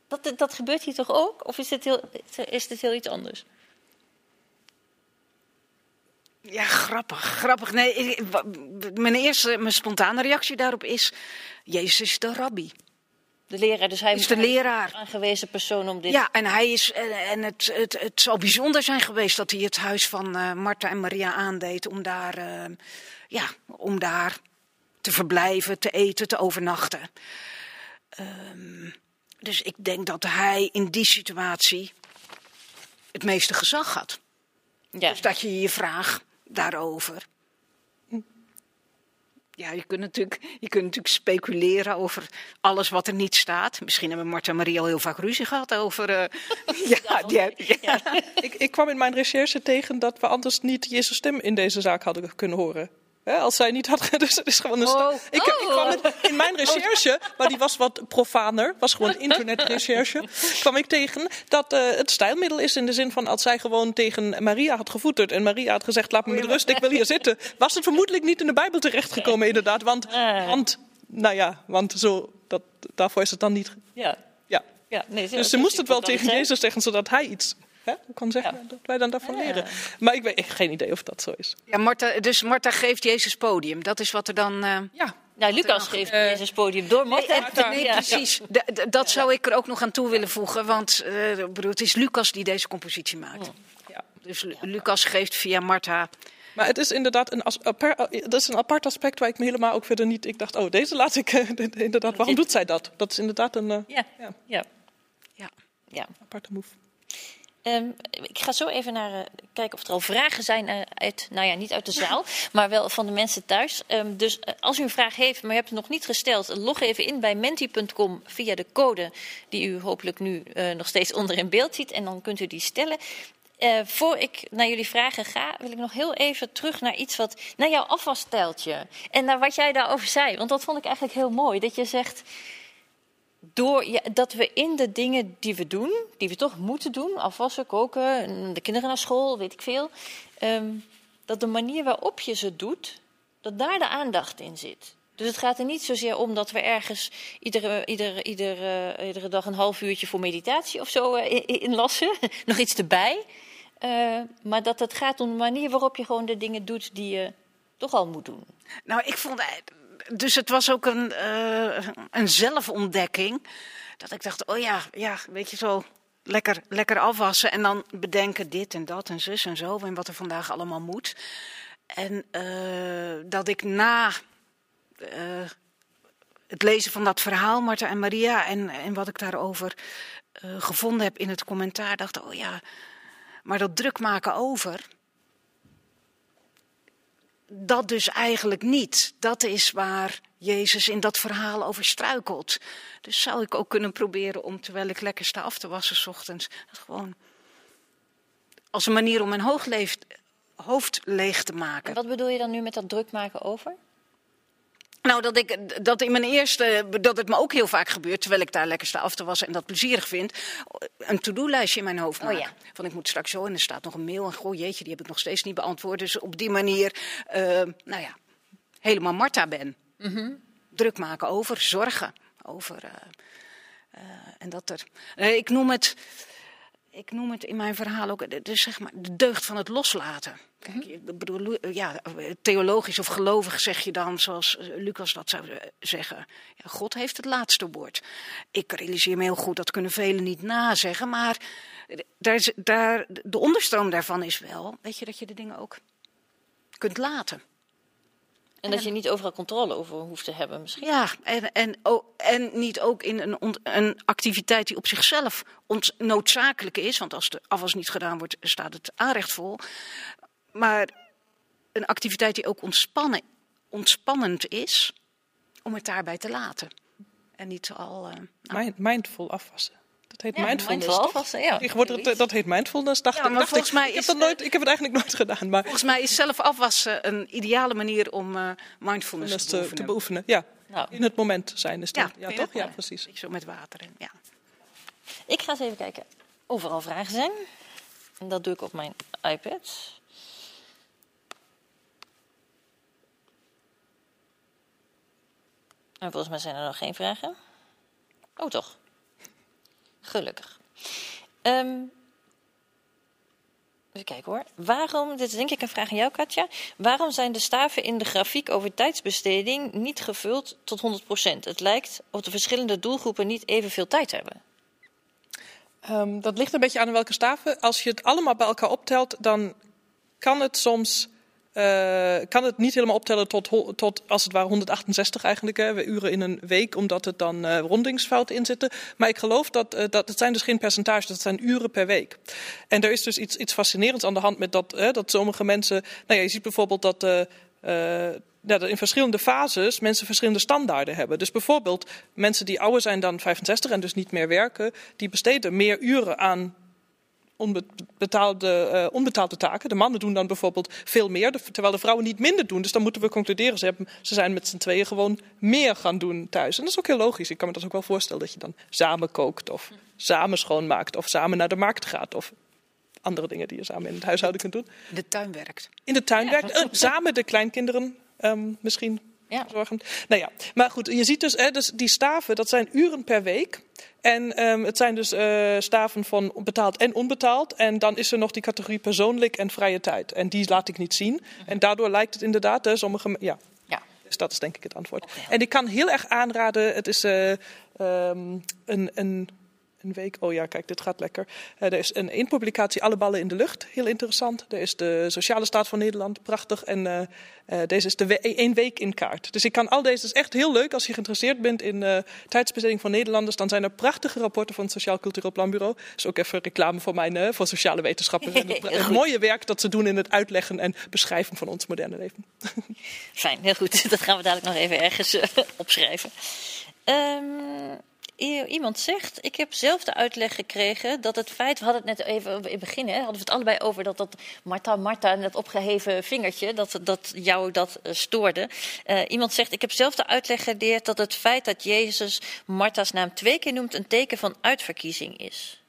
Dat, dat gebeurt hier toch ook? Of is dit heel, is dit heel iets anders? Ja, grappig, grappig. Nee, ik- mijn eerste, mijn spontane reactie daarop is, Jezus is de rabbi. De leraar, dus hij Is de leraar. een aangewezen persoon om dit... Ja, en hij is, en, het, het, het zal bijzonder zijn geweest dat hij het huis van eh Martha en Maria aandeed om daar, eh, ja, om daar te verblijven, te eten, te overnachten. Ehm, dus ik denk dat hij in die situatie het meeste gezag had. Ja. Dus dat je je vraag daarover Ja, je kunt, natuurlijk, je kunt natuurlijk speculeren over alles wat er niet staat. Misschien hebben Marta en Marie al heel vaak ruzie gehad over. Uh, ja, ja, ja. ik, ik kwam in mijn recherche tegen dat we anders niet Jezus' stem in deze zaak hadden kunnen horen als zij niet had. Dus het is gewoon een. Oh. Ik, ik kwam in, in, mijn recherche, maar die was wat profaner, was gewoon internetrecherche. kwam ik tegen dat uh, het stijlmiddel is in de zin van als zij gewoon tegen Maria had gevoeterd en Maria had gezegd: laat me met rust, ik wil hier zitten. Was het vermoedelijk niet in de Bijbel terechtgekomen, inderdaad. Want, want nou ja, want zo, dat, daarvoor is het dan niet. Ja. ja. ja nee, dus ze moest het wel tegen Jezus zeggen, zodat hij iets hè, kan zeggen dat wij dan daarvan leren. Maar ik, weet, ik heb geen idee of dat zo is. Ja, Martha, dus Martha geeft Jezus podium. Dat is wat er dan. Uh, ja. Nou, Lucas geeft uh, Jezus podium door Martha. Nee, precies. dat zou ik er ook nog aan toe willen voegen. Want uh, het is Lucas die deze compositie maakt. Ja. Dus Lucas geeft via Martha. Maar het is inderdaad een, dat is een apart aspect waar ik me helemaal ook verder niet. Ik dacht, oh, deze laat ik inderdaad. Waarom doet zij dat? Dat is inderdaad een. ja. Ja. Ja. ja. ja. Aparte move. Um, ik ga zo even naar uh, kijken of er al vragen zijn uh, uit, nou ja, niet uit de zaal, maar wel van de mensen thuis. Um, dus uh, als u een vraag heeft, maar u hebt het nog niet gesteld, log even in bij menti.com via de code die u hopelijk nu nog steeds onder in beeld ziet en dan kunt u die stellen. voor ik naar jullie vragen ga, wil ik nog heel even terug naar iets wat, naar jouw afwasstijltje en naar wat jij daarover zei. Want dat vond ik eigenlijk heel mooi, dat je zegt door ja, dat we in de dingen die we doen, die we toch moeten doen, afwassen, koken, de kinderen naar school, weet ik veel, um, dat de manier waarop je ze doet, dat daar de aandacht in zit. Dus het gaat er niet zozeer om dat we ergens iedere, iedere, iedere, iedere dag een half uurtje voor meditatie of zo uh, inlassen, nog iets erbij. Uh, maar dat het gaat om de manier waarop je gewoon de dingen doet die je toch al moet doen. Nou, ik vond dus het was ook een, uh, een zelfontdekking. Dat ik dacht, oh ja, ja, weet je zo, lekker, lekker afwassen en dan bedenken dit en dat en zus en zo en wat er vandaag allemaal moet. En uh, dat ik na uh, het lezen van dat verhaal, Marta en Maria, en, en wat ik daarover gevonden heb in het commentaar, dacht, oh ja, maar dat druk maken over dat dus eigenlijk niet. Dat is waar Jezus in dat verhaal over struikelt. Dus zou ik ook kunnen proberen om, terwijl ik lekker sta af te wassen, s ochtends, gewoon als een manier om mijn hoofd leeg te maken. En wat bedoel je dan nu met dat druk maken over? Nou, dat, ik, dat in mijn eerste, dat het me ook heel vaak gebeurt, terwijl ik daar lekker sta af te wassen en dat plezierig vind, een to-do-lijstje in mijn hoofd oh, Ja. Van ik moet straks zo en er staat nog een mail en goh jeetje, die heb ik nog steeds niet beantwoord. Dus op die manier, uh, nou ja, helemaal Marta ben. Mm Druk maken over, zorgen over. Uh, uh, en dat er, ik noem het ik noem het in mijn verhaal ook de, zeg maar, de deugd van het loslaten. Kijk, mhm. ik bedoel, ja, theologisch of gelovig zeg je dan, zoals eh, Lucas dat zou eh, zeggen. Ja, God heeft het laatste woord. Ik realiseer me heel goed, dat kunnen velen niet nazeggen. Maar daar, daar, de onderstroom daarvan is wel, weet je, dat je de dingen ook kunt laten. En dat je niet overal controle over hoeft te hebben misschien. Ja, en, en, oh, en niet ook in een, een activiteit die op zichzelf noodzakelijk is. Want als de afwas niet gedaan wordt, staat het aanrecht vol. Maar een activiteit die ook ontspannen, ontspannend is, om het daarbij te laten. En niet al... Uh, nou. Mindful afwassen. Dat heet ja, mindfulness. Mindful ja. het, dat heet mindfulness, dacht ja, maar volgens ik. Mij ik, heb dat nooit, ik heb het eigenlijk nooit gedaan. Maar... Volgens mij is zelf afwassen een ideale manier om uh, mindfulness te, te, beoefenen. Ja, nou. in het moment zijn is dat. Ja, toch? Ja, precies. Zo met water in, ja. Ik ga eens even kijken of er al vragen zijn. En dat doe ik op mijn iPad. En volgens mij zijn er nog geen vragen. Oh, toch? Gelukkig. Um, even kijken hoor. Waarom, dit is denk ik een vraag aan jou Katja. Waarom zijn de staven in de grafiek over tijdsbesteding niet gevuld tot 100%? Het lijkt of de verschillende doelgroepen niet evenveel tijd hebben. Um, dat ligt een beetje aan welke staven. Als je het allemaal bij elkaar optelt, dan kan het soms uh, kan het niet helemaal optellen tot, tot als het ware 168 eigenlijk, hè, uren in een week, omdat het dan uh, rondingsfouten in zitten. Maar ik geloof dat, uh, dat het zijn dus geen percentages, dat zijn uren per week. En er is dus iets, iets fascinerends aan de hand met dat, dat sommige mensen, nou ja, je ziet bijvoorbeeld dat dat in verschillende fases mensen verschillende standaarden hebben. Dus bijvoorbeeld mensen die ouder zijn dan 65 en dus niet meer werken, die besteden meer uren aan onbetaalde, uh, onbetaalde taken. De mannen doen dan bijvoorbeeld veel meer, terwijl de vrouwen niet minder doen. Dus dan moeten we concluderen, ze, hebben, ze zijn met z'n tweeën gewoon meer gaan doen thuis. En dat is ook heel logisch. Ik kan me dat ook wel voorstellen dat je dan samen kookt of samen schoonmaakt of samen naar de markt gaat of andere dingen die je samen in het huishouden kunt doen. In de tuin werkt. In de tuin werkt. Uh, samen de kleinkinderen um, misschien ja. zorgen. Nou ja, maar goed, je ziet dus, hè, dus die staven, dat zijn uren per week. En um, het zijn dus uh, staven van betaald en onbetaald. En dan is er nog die categorie persoonlijk en vrije tijd. En die laat ik niet zien. En daardoor lijkt het inderdaad, hè, sommige. Ja. ja. Dus dat is denk ik het antwoord. Okay. En ik kan heel erg aanraden, het is uh, um, een. een een week. Oh ja, kijk, dit gaat lekker. Uh, er is een één publicatie, Alle ballen in de lucht. Heel interessant. Er is de Sociale Staat van Nederland, prachtig. En uh, uh, deze is de we één week in kaart. Dus ik kan al deze, het is echt heel leuk als je geïnteresseerd bent in tijdsbesteding van Nederlanders. Dan zijn er prachtige rapporten van het Sociaal Cultureel Planbureau. Dat is ook even reclame voor mijn, voor sociale wetenschappen. het, het mooie werk dat ze doen in het uitleggen en beschrijven van ons moderne leven. Fijn, heel goed. Dat gaan we dadelijk nog even ergens opschrijven. Um iemand zegt, ik heb zelf de uitleg gekregen dat het feit, we hadden het net even in het begin, hè, hadden we het allebei over dat dat Marta, Marta en dat opgeheven vingertje, dat, dat jou dat uh, stoorde. Uh, iemand zegt, ik heb zelf de uitleg geleerd dat het feit dat Jezus Marta's naam twee keer noemt een teken van uitverkiezing is.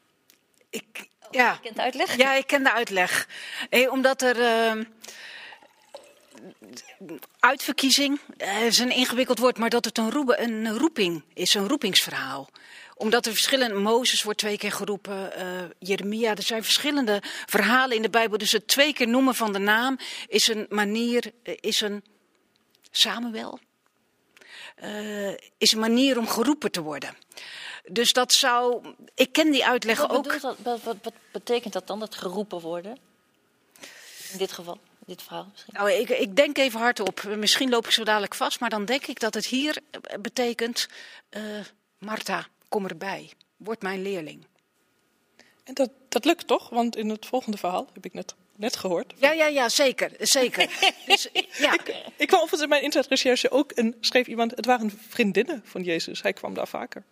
Ik, ja. Je kent de uitleg? Ja, ik ken de uitleg. Hey, omdat er... Uh uitverkiezing uh, is een ingewikkeld woord, maar dat het een, een roeping is, een roepingsverhaal omdat er verschillende, Mozes wordt twee keer geroepen, uh, Jeremia, er zijn verschillende verhalen in de Bijbel. Dus het twee keer noemen van de naam is een manier, uh, is een Samuel, uh, is een manier om geroepen te worden. Dus dat zou, ik ken die uitleg wat ook. Dat, wat, wat betekent dat dan, dat geroepen worden? In dit geval? Dit verhaal misschien? Nou, ik, ik, denk even hardop. Misschien loop ik zo dadelijk vast, maar dan denk ik dat het hier betekent: uh, Marta, kom erbij. Word mijn leerling. En dat, dat lukt toch? Want in het volgende verhaal heb ik net, net gehoord. Ja, ja, ja, zeker. zeker. dus, ja. Ik, ik kwam overigens in mijn internetrecherche ook en schreef iemand: het waren vriendinnen van Jezus. Hij kwam daar vaker.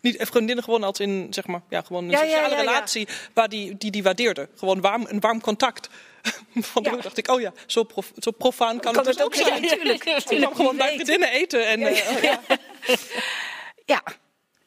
Niet vriendinnen gewoon als in, zeg maar, ja, gewoon een ja, sociale ja, ja, relatie waar die, die die waardeerde. Gewoon warm, een warm contact. Van ja. dacht ik, oh ja, zo, prof, zo profaan kan, kan het, dus ook zijn. Ja, natuurlijk. Ik kwam gewoon bij vriendinnen eten. En, ja. Uh, ja.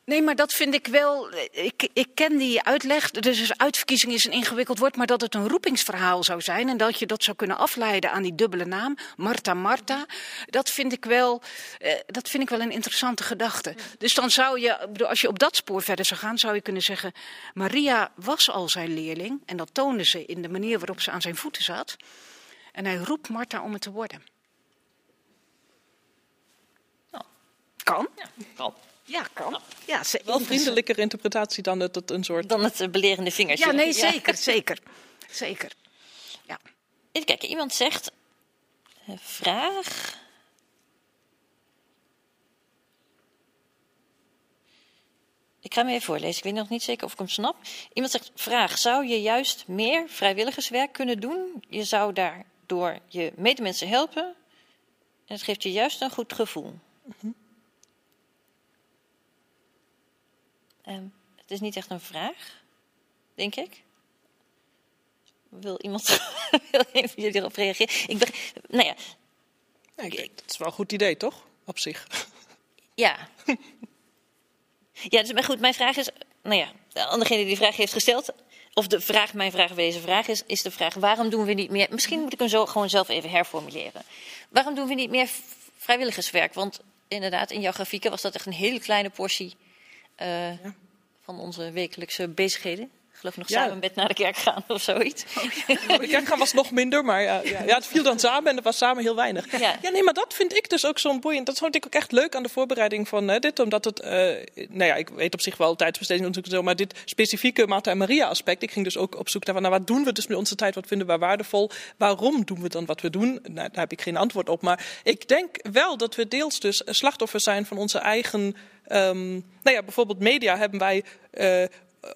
Nee, maar dat vind ik wel. Ik, ik ken die uitleg. Dus uitverkiezing is een ingewikkeld woord, maar dat het een roepingsverhaal zou zijn en dat je dat zou kunnen afleiden aan die dubbele naam, Marta Marta. Dat vind ik wel, eh, dat vind ik wel een interessante gedachte. Dus dan zou je, als je op dat spoor verder zou gaan, zou je kunnen zeggen: Maria was al zijn leerling en dat toonde ze in de manier waarop ze aan zijn voeten zat. En hij roept Marta om het te worden. Kan. Ja, kan. Ja, kan. Ja, ze, Wel vriendelijker interpretatie dan het, het een soort... Dan het belerende vingertje. Ja, nee, zeker, zeker. Zeker. Ja. Even kijken, iemand zegt... vraag... Ik ga hem even voorlezen. Ik weet nog niet zeker of ik hem snap. Iemand zegt: Vraag: Zou je juist meer vrijwilligerswerk kunnen doen? Je zou daardoor je medemensen helpen. En het geeft je juist een goed gevoel. Mm Um, het is niet echt een vraag, denk ik. Wil iemand wil even jullie erop reageren? Ik ben, nou ja. ik denk, dat is wel een goed idee, toch? Op zich. Ja. Ja, dus, maar goed, mijn vraag is, nou ja, degene die die vraag heeft gesteld, of de vraag, mijn vraag deze vraag is, is de vraag, waarom doen we niet meer, misschien moet ik hem zo gewoon zelf even herformuleren. Waarom doen we niet meer vrijwilligerswerk? Want inderdaad, in jouw grafieken was dat echt een hele kleine portie uh, ja. van onze wekelijkse bezigheden. Ik geloof nog samen met naar de kerk gaan of zoiets. Oh, ja. De kerk gaan was nog minder, maar ja, ja, het viel dan samen en het was samen heel weinig. Ja. nee, maar dat vind ik dus ook zo'n boeiend. Dat vond ik ook echt leuk aan de voorbereiding van uh, dit. Omdat het, uh, nou ja, ik weet op zich wel tijdsbesteding natuurlijk zo, maar dit specifieke Martha en Maria aspect. Ik ging dus ook op zoek naar, nou, wat doen we dus met onze tijd? Wat vinden we waardevol? Waarom doen we dan wat we doen? Nou, daar heb ik geen antwoord op. Maar ik denk wel dat we deels dus slachtoffers zijn van onze eigen Um, nou ja, bijvoorbeeld media hebben wij uh,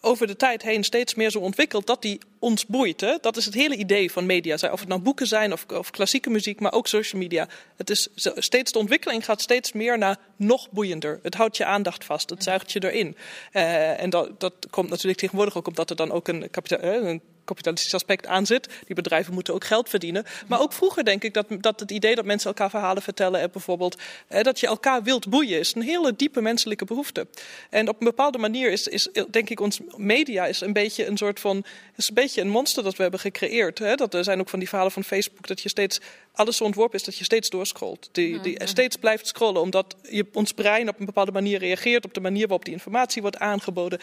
over de tijd heen steeds meer zo ontwikkeld dat die ons boeit. Hè? Dat is het hele idee van media. Of het nou boeken zijn of, of klassieke muziek, maar ook social media. Het is steeds, de ontwikkeling gaat steeds meer naar nog boeiender. Het houdt je aandacht vast, het zuigt je erin. Uh, en dat, dat komt natuurlijk tegenwoordig ook omdat er dan ook een, kapitaal, een kapitalistisch aspect aan zit. Die bedrijven moeten ook geld verdienen. Maar ook vroeger denk ik dat, dat het idee dat mensen elkaar verhalen vertellen en bijvoorbeeld eh, dat je elkaar wilt boeien is een hele diepe menselijke behoefte. En op een bepaalde manier is, is denk ik ons media is een beetje een soort van is een beetje een monster dat we hebben gecreëerd. Hè? Dat er zijn ook van die verhalen van Facebook dat je steeds alles zo ontworpen is dat je steeds doorscrollt. Die, die steeds blijft scrollen omdat je, ons brein op een bepaalde manier reageert op de manier waarop die informatie wordt aangeboden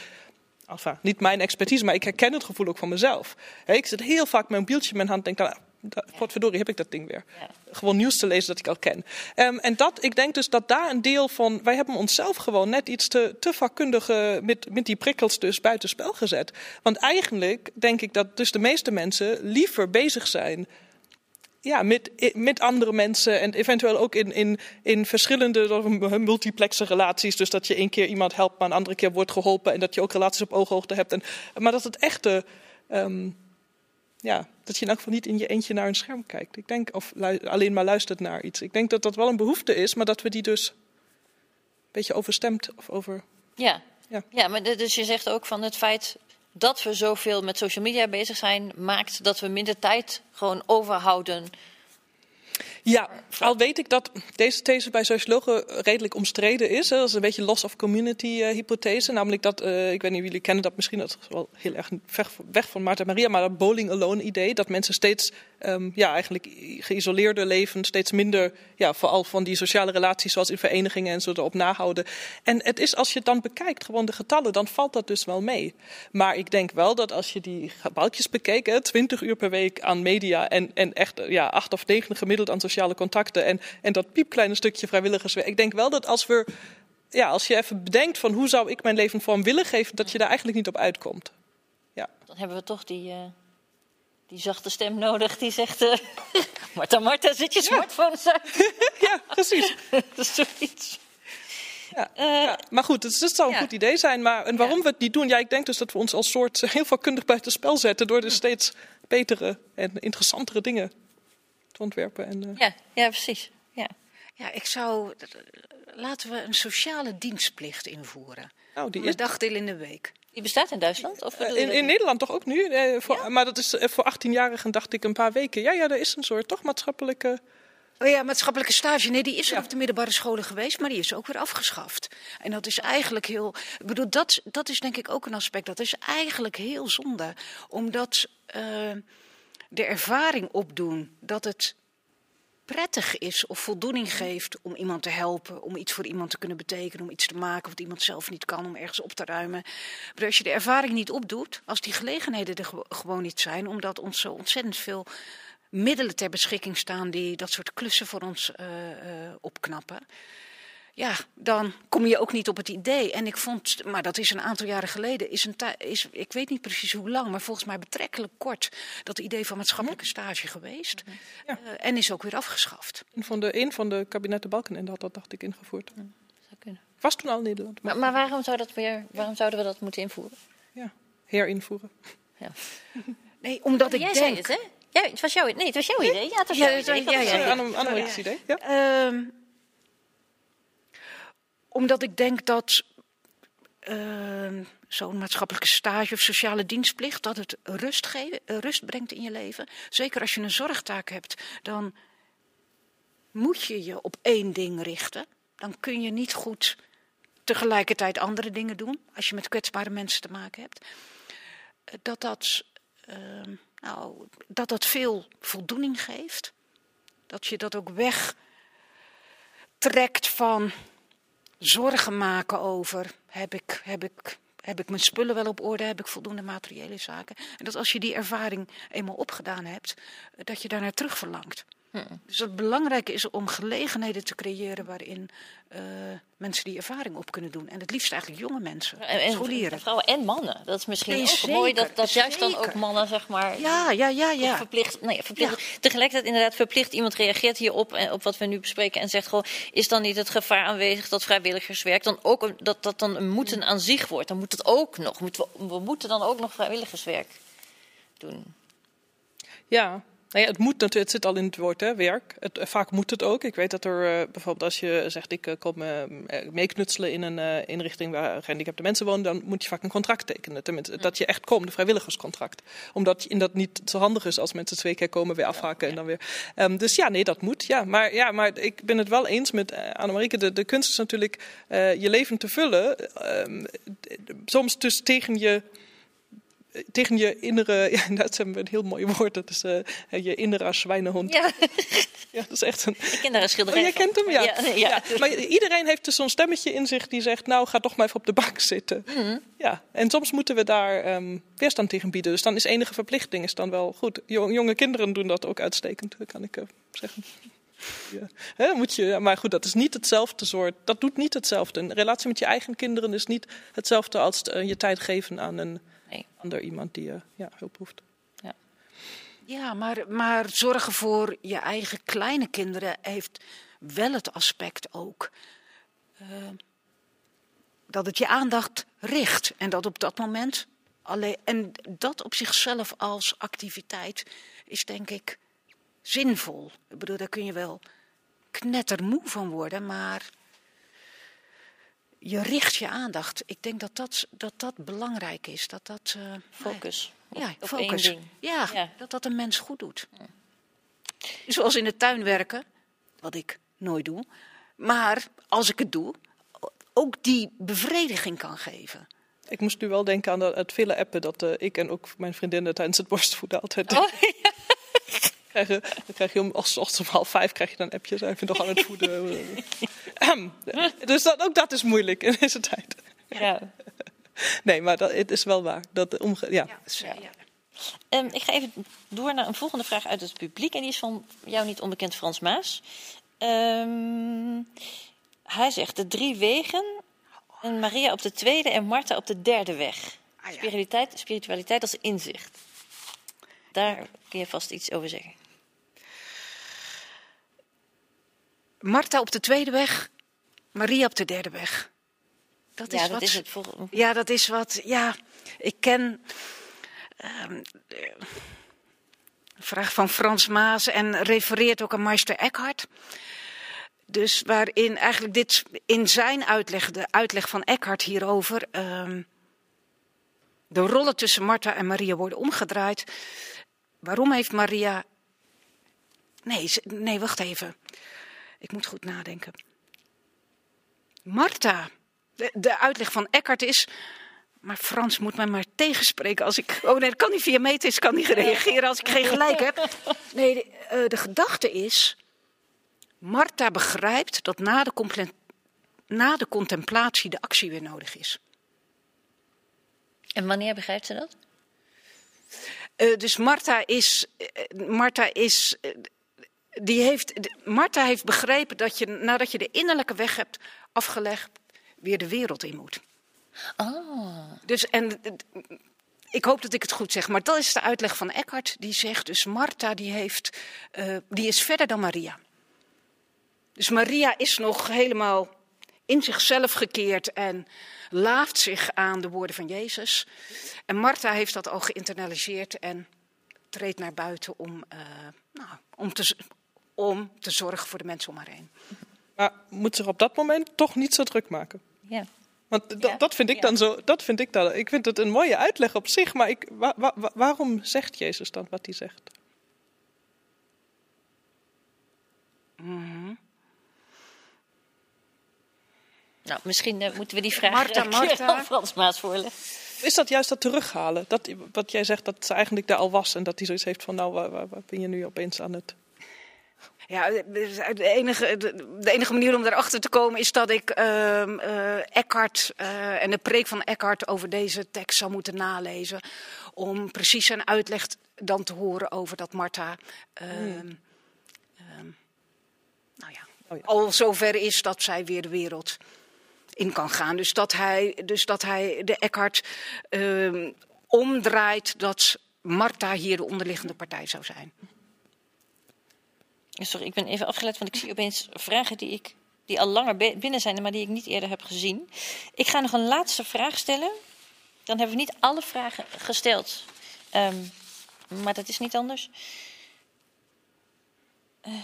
enfin, niet mijn expertise, maar ik herken het gevoel ook van mezelf. ik zit heel vaak met een mobieltje in mijn hand en denk dan, potverdorie heb ik dat ding weer. Gewoon nieuws te lezen dat ik al ken. Um, en dat, ik denk dus dat daar een deel van, wij hebben onszelf gewoon net iets te, te vakkundig met, met die prikkels dus buitenspel gezet. Want eigenlijk denk ik dat dus de meeste mensen liever bezig zijn ja, met, met andere mensen en eventueel ook in, in, in verschillende multiplexe relaties. Dus dat je één keer iemand helpt, maar een andere keer wordt geholpen. En dat je ook relaties op ooghoogte hebt. En, maar dat het echte, um, ja, dat je in elk geval niet in je eentje naar een scherm kijkt. Ik denk, of alleen maar luistert naar iets. Ik denk dat dat wel een behoefte is, maar dat we die dus een beetje overstemd of over... Ja, ja. ja maar dus je zegt ook van het feit dat we zoveel met social media bezig zijn, maakt dat we minder tijd gewoon overhouden ja, al weet ik dat deze these bij sociologen redelijk omstreden is. Dat is een beetje loss of community uh, hypothese. Namelijk dat, uh, ik weet niet of jullie kennen dat misschien, dat is wel heel erg weg van Martha Maria, maar dat bowling alone idee. Dat mensen steeds um, ja, eigenlijk geïsoleerder leven, steeds minder, ja, vooral van die sociale relaties zoals in verenigingen en zo erop nahouden. En het is, als je dan bekijkt, gewoon de getallen, dan valt dat dus wel mee. Maar ik denk wel dat als je die balkjes bekijkt, 20 uur per week aan media en, en echt ja, acht of negen gemiddeld aan sociale contacten en, en dat piepkleine stukje vrijwilligerswerk. Ik denk wel dat als we, ja, als je even bedenkt van hoe zou ik mijn leven vorm willen geven, dat je daar eigenlijk niet op uitkomt. Ja. Dan hebben we toch die, uh, die zachte stem nodig die zegt, uh, Marta, Marta, zit je smartphone uit? ja, precies. dat is zoiets. Ja, uh, ja, maar goed, het, het zou een ja. goed idee zijn. Maar en waarom we het niet doen? Ja, ik denk dus dat we ons als soort heel vakkundig buiten spel zetten door dus steeds betere en interessantere dingen te ontwerpen. En, uh... ja, ja, precies. Ja. ja, ik zou. Laten we een sociale dienstplicht invoeren. Oh, die is... dagdeel in de week. Die bestaat in Duitsland? Of uh, in, in Nederland toch ook nu? Uh, voor, ja? Maar dat is voor 18-jarigen, dacht ik, een paar weken. Ja, ja, er is een soort toch maatschappelijke. Oh ja, maatschappelijke stage. Nee, die is er ja. op de middelbare scholen geweest, maar die is ook weer afgeschaft. En dat is eigenlijk heel. Ik bedoel, dat, dat is denk ik ook een aspect. Dat is eigenlijk heel zonde. Omdat. Uh, de ervaring opdoen dat het prettig is of voldoening geeft om iemand te helpen, om iets voor iemand te kunnen betekenen, om iets te maken wat iemand zelf niet kan, om ergens op te ruimen. Maar als je de ervaring niet opdoet, als die gelegenheden er gewoon niet zijn, omdat ons zo ontzettend veel middelen ter beschikking staan die dat soort klussen voor ons uh, uh, opknappen ja, dan kom je ook niet op het idee. En ik vond, maar dat is een aantal jaren geleden, is een is, ik weet niet precies hoe lang, maar volgens mij betrekkelijk kort dat idee van maatschappelijke stage geweest. Ja. Uh, en is ook weer afgeschaft. Van de, een van de kabinetten Balkenende had dat, dacht ik, ingevoerd. Ja, zou kunnen. Was toen al Nederland. Maar, maar, waarom, zou dat weer, waarom zouden we dat moeten invoeren? Ja, herinvoeren. Ja. nee, omdat ik jij denk... Zei het, hè? Ja, het was jouw, nee, het was jouw idee. Ja, het was jouw idee. Ja, ja, ja, idee. Ja. Omdat ik denk dat uh, zo'n maatschappelijke stage of sociale dienstplicht, dat het rust, geven, rust brengt in je leven. Zeker als je een zorgtaak hebt, dan moet je je op één ding richten. Dan kun je niet goed tegelijkertijd andere dingen doen, als je met kwetsbare mensen te maken hebt. Dat dat, uh, nou, dat, dat veel voldoening geeft. Dat je dat ook wegtrekt van zorgen maken over: heb ik, heb, ik, heb ik mijn spullen wel op orde? Heb ik voldoende materiële zaken? En dat als je die ervaring eenmaal opgedaan hebt, dat je daar naar terug verlangt. Dus het belangrijke is om gelegenheden te creëren waarin uh, mensen die ervaring op kunnen doen. En het liefst eigenlijk jonge mensen, en, en scholieren. Vrouwen en mannen. Dat is misschien nee, ook zeker, mooi dat, dat juist dan ook mannen, zeg maar. Ja, ja, ja. ja. Verplicht, nee, verplicht, ja. Tegelijkertijd inderdaad verplicht iemand reageert hierop, en op wat we nu bespreken. En zegt gewoon: is dan niet het gevaar aanwezig dat vrijwilligerswerk dan ook een, dat, dat dan een moeten aan zich wordt? Dan moet het ook nog. Moeten we, we moeten dan ook nog vrijwilligerswerk doen. Ja, nou ja, het moet natuurlijk, het zit al in het woord hè, werk. Het, vaak moet het ook. Ik weet dat er uh, bijvoorbeeld als je zegt ik uh, kom uh, meeknutselen in een inrichting waar gehandicapte mensen wonen, dan moet je vaak een contract tekenen. Tenminste, dat je echt komt, een vrijwilligerscontract. Omdat in dat niet zo handig is als mensen twee keer komen, weer afhaken en dan weer. Um, dus ja, nee, dat moet. Ja. Maar, ja, maar ik ben het wel eens met Annemarieke. De, de kunst is natuurlijk je leven te vullen. Um, soms dus tegen je tegen je innere, ja, dat hebben we een heel mooi woord, dat is uh, je innere zwijnenhond. Ja. ja, dat is echt een... Ik ken daar een schilderij Oh, jij kent hem? Ja. Ja, ja. ja. Maar iedereen heeft dus zo'n stemmetje in zich die zegt, nou, ga toch maar even op de bank zitten. Mm. Ja, en soms moeten we daar um, weerstand tegen bieden. Dus dan is enige verplichting is dan wel goed. Jonge kinderen doen dat ook uitstekend, kan ik uh, zeggen. Ja. He, moet je, maar goed, dat is niet hetzelfde soort. Dat doet niet hetzelfde. Een relatie met je eigen kinderen is niet hetzelfde als uh, je tijd geven aan een nee. ander iemand die uh, ja, hulp hoeft. Ja, ja maar, maar zorgen voor je eigen kleine kinderen heeft wel het aspect ook. Uh, dat het je aandacht richt en dat op dat moment alleen. En dat op zichzelf als activiteit is denk ik zinvol. Ik bedoel, daar kun je wel knettermoe van worden, maar je richt je aandacht. Ik denk dat dat, dat, dat belangrijk is. Dat dat, uh, focus. Ja, op focus. één ding. Ja, Ja. dat dat een mens goed doet. Zoals in de tuin werken, wat ik nooit doe. Maar als ik het doe, ook die bevrediging kan geven. Ik moest nu wel denken aan dat, het vele appen dat uh, ik en ook mijn vriendinnen tijdens het borstvoeden altijd Oh, ja. krijgen. Dan krijg je om, als ochtends om half vijf krijg je dan appjes. Even nog aan het voeden. Ahem. dus dat, ook dat is moeilijk in deze tijd. ja. Nee, maar dat, het is wel waar. Dat omge ja. Ja, Ja. Ehm, ik ga even door naar een volgende vraag uit het publiek. En die is van jou niet onbekend Frans Maas. Ehm, hij zegt de drie wegen. En Maria op de tweede en Martha op de derde weg. Ah, ja. Spiritualiteit, spiritualiteit als inzicht. Daar kun je vast iets over zeggen. Martha op de tweede weg, Maria op de derde weg. Dat ja, is dat wat. is het volgende. Ja, dat is wat. Ja, ik ken. ehm, een vraag van Frans Maas en refereert ook aan Meister Eckhart. Dus waarin eigenlijk dit in zijn uitleg, de uitleg van Eckhart hierover, ehm, de rollen tussen Martha en Maria worden omgedraaid. Waarom heeft Maria. Nee, ze- nee, wacht even. Ik moet goed nadenken. Martha. De, de uitleg van Eckhart is. Maar Frans moet mij maar tegenspreken als ik. Oh nee, dat kan niet via metis, kan niet reageren als ik geen gelijk heb. Nee, de, eh, de gedachte is. Martha begrijpt dat na de, na de contemplatie de actie weer nodig is. En wanneer begrijpt ze dat? Eh, dus Martha is. eh, Martha is. Die heeft, Martha heeft begrepen dat je nadat je de innerlijke weg hebt afgelegd, weer de wereld in moet. Oh, Dus en ik hoop dat ik het goed zeg, maar dat is de uitleg van Eckhart. Die zegt dus Martha die heeft, eh, die is verder dan Maria. Dus Maria is nog helemaal in zichzelf gekeerd en laaft zich aan de woorden van Jezus. En Martha heeft dat al geïnternaliseerd en treedt naar buiten om, eh, nou, om, te, om te zorgen voor de mensen om haar heen. Maar moet zich op dat moment toch niet zo druk maken. ja. Want Ja, dat vind ik ja. dan zo. Dat vind ik dan. Ik vind het een mooie uitleg op zich, maar ik, wa- wa- wa- waarom zegt Jezus dan wat hij zegt? Nou, misschien eh, moeten we die vraag Martha, eh, Martha. aan Frans Maas voorleggen. Is dat juist dat terughalen? Dat, wat jij zegt, dat ze eigenlijk daar al was en dat hij zoiets heeft van, nou, waar, waar, waar ben je nu opeens aan het... Ja, de de enige, de enige manier om daarachter te komen is dat ik ehm eh, Eckhart eh, en de preek van Eckhart over deze tekst zou moeten nalezen. Om precies zijn uitleg dan te horen over dat Martha ehm, eh, oh al zover is dat zij weer de wereld in kan gaan. Dus dat hij, dus dat hij de Eckhart uh, omdraait dat Marta hier de onderliggende partij zou zijn. Sorry, ik ben even afgeleid, want ik zie opeens vragen die, ik, die al langer binnen zijn, maar die ik niet eerder heb gezien. Ik ga nog een laatste vraag stellen. Dan hebben we niet alle vragen gesteld. Um, maar dat is niet anders. Uh,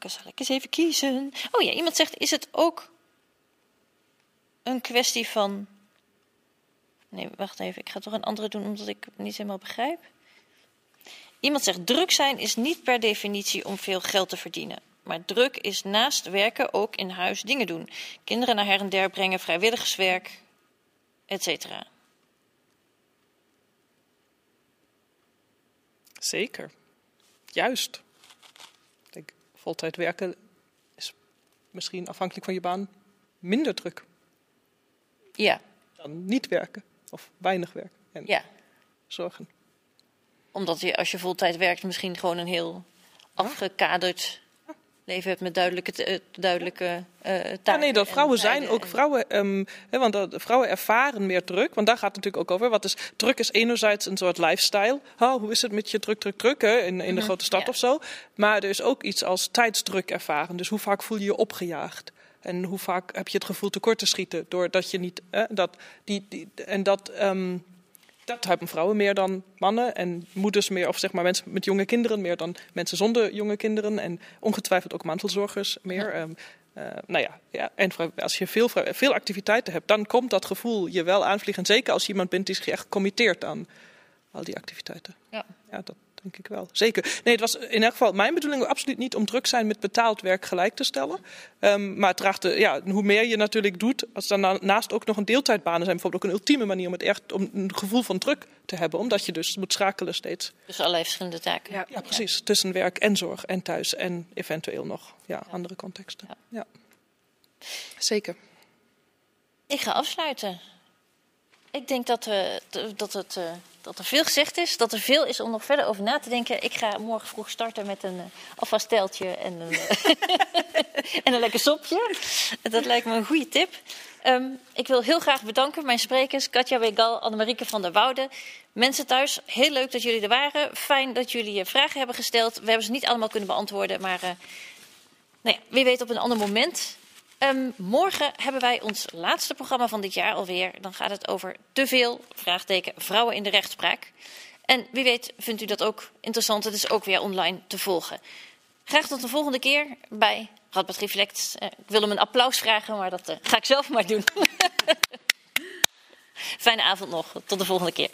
zal ik eens even kiezen? Oh ja, iemand zegt: is het ook een kwestie van. Nee, wacht even. Ik ga toch een andere doen omdat ik het niet helemaal begrijp. Iemand zegt: druk zijn is niet per definitie om veel geld te verdienen. Maar druk is naast werken ook in huis dingen doen. Kinderen naar her en der brengen, vrijwilligerswerk, etc. Zeker. Juist. Ik denk, voltijd werken is misschien afhankelijk van je baan minder druk. Ja. Dan niet werken of weinig werken. En ja. Zorgen. Omdat je als je voltijd werkt misschien gewoon een heel afgekaderd leven hebt met duidelijke, uh, duidelijke uh, taken. Ja, nee, dat vrouwen zijn ook vrouwen, um, hè, want dat, vrouwen ervaren meer druk. Want daar gaat het natuurlijk ook over. Wat is, druk is enerzijds een soort lifestyle. Oh, hoe is het met je druk, druk, druk hè, in, in de mhm, grote stad of zo. Maar er is ook iets als tijdsdruk ervaren. Dus hoe vaak voel je je opgejaagd? En hoe vaak heb je het gevoel tekort te schieten doordat je niet. Eh, dat, die, die, en dat. Um, dat hebben vrouwen meer dan mannen en moeders meer, of zeg maar mensen met jonge kinderen meer dan mensen zonder jonge kinderen. En ongetwijfeld ook mantelzorgers meer. Ja. Um, uh, nou ja, ja, en als je veel, veel activiteiten hebt, dan komt dat gevoel je wel aanvliegen. Zeker als je iemand bent die zich echt committeert aan al die activiteiten. Ja. ja, dat denk ik wel. Zeker. Nee, het was in elk geval mijn bedoeling absoluut niet om druk zijn met betaald werk gelijk te stellen. Um, maar het draagt, ja, hoe meer je natuurlijk doet, als dan naast ook nog een deeltijdbanen zijn, bijvoorbeeld ook een ultieme manier om het echt om een gevoel van druk te hebben, omdat je dus moet schakelen steeds. Dus allerlei verschillende taken. Ja, ja precies. Tussen werk en zorg en thuis en eventueel nog ja, andere contexten. Ja. Zeker. Ik ga afsluiten. Ik denk dat, we, dat, het, eh, dat er veel gezegd is, dat er veel is om nog verder over na te denken. Ik ga morgen vroeg starten met een uh, afwasteltje en een, uh, en een lekker sopje. Dat lijkt me een goede tip. Um, ik wil heel graag bedanken mijn sprekers, Katja Wegal, Annemarieke van der Woude. Mensen thuis, heel leuk dat jullie er waren. Fijn dat jullie vragen hebben gesteld. We hebben ze niet allemaal kunnen beantwoorden, maar nou ja, wie weet op een ander moment. Um, morgen hebben wij ons laatste programma van dit jaar alweer. Dan gaat het over te veel vraagteken vrouwen in de rechtspraak. En wie weet vindt u dat ook interessant. Het is ook weer online te volgen. Graag tot de volgende keer bij Radboud Reflect. Uh, ik wil hem een applaus vragen, maar dat uh, ga ik zelf maar doen. Fijne avond nog. Tot de volgende keer.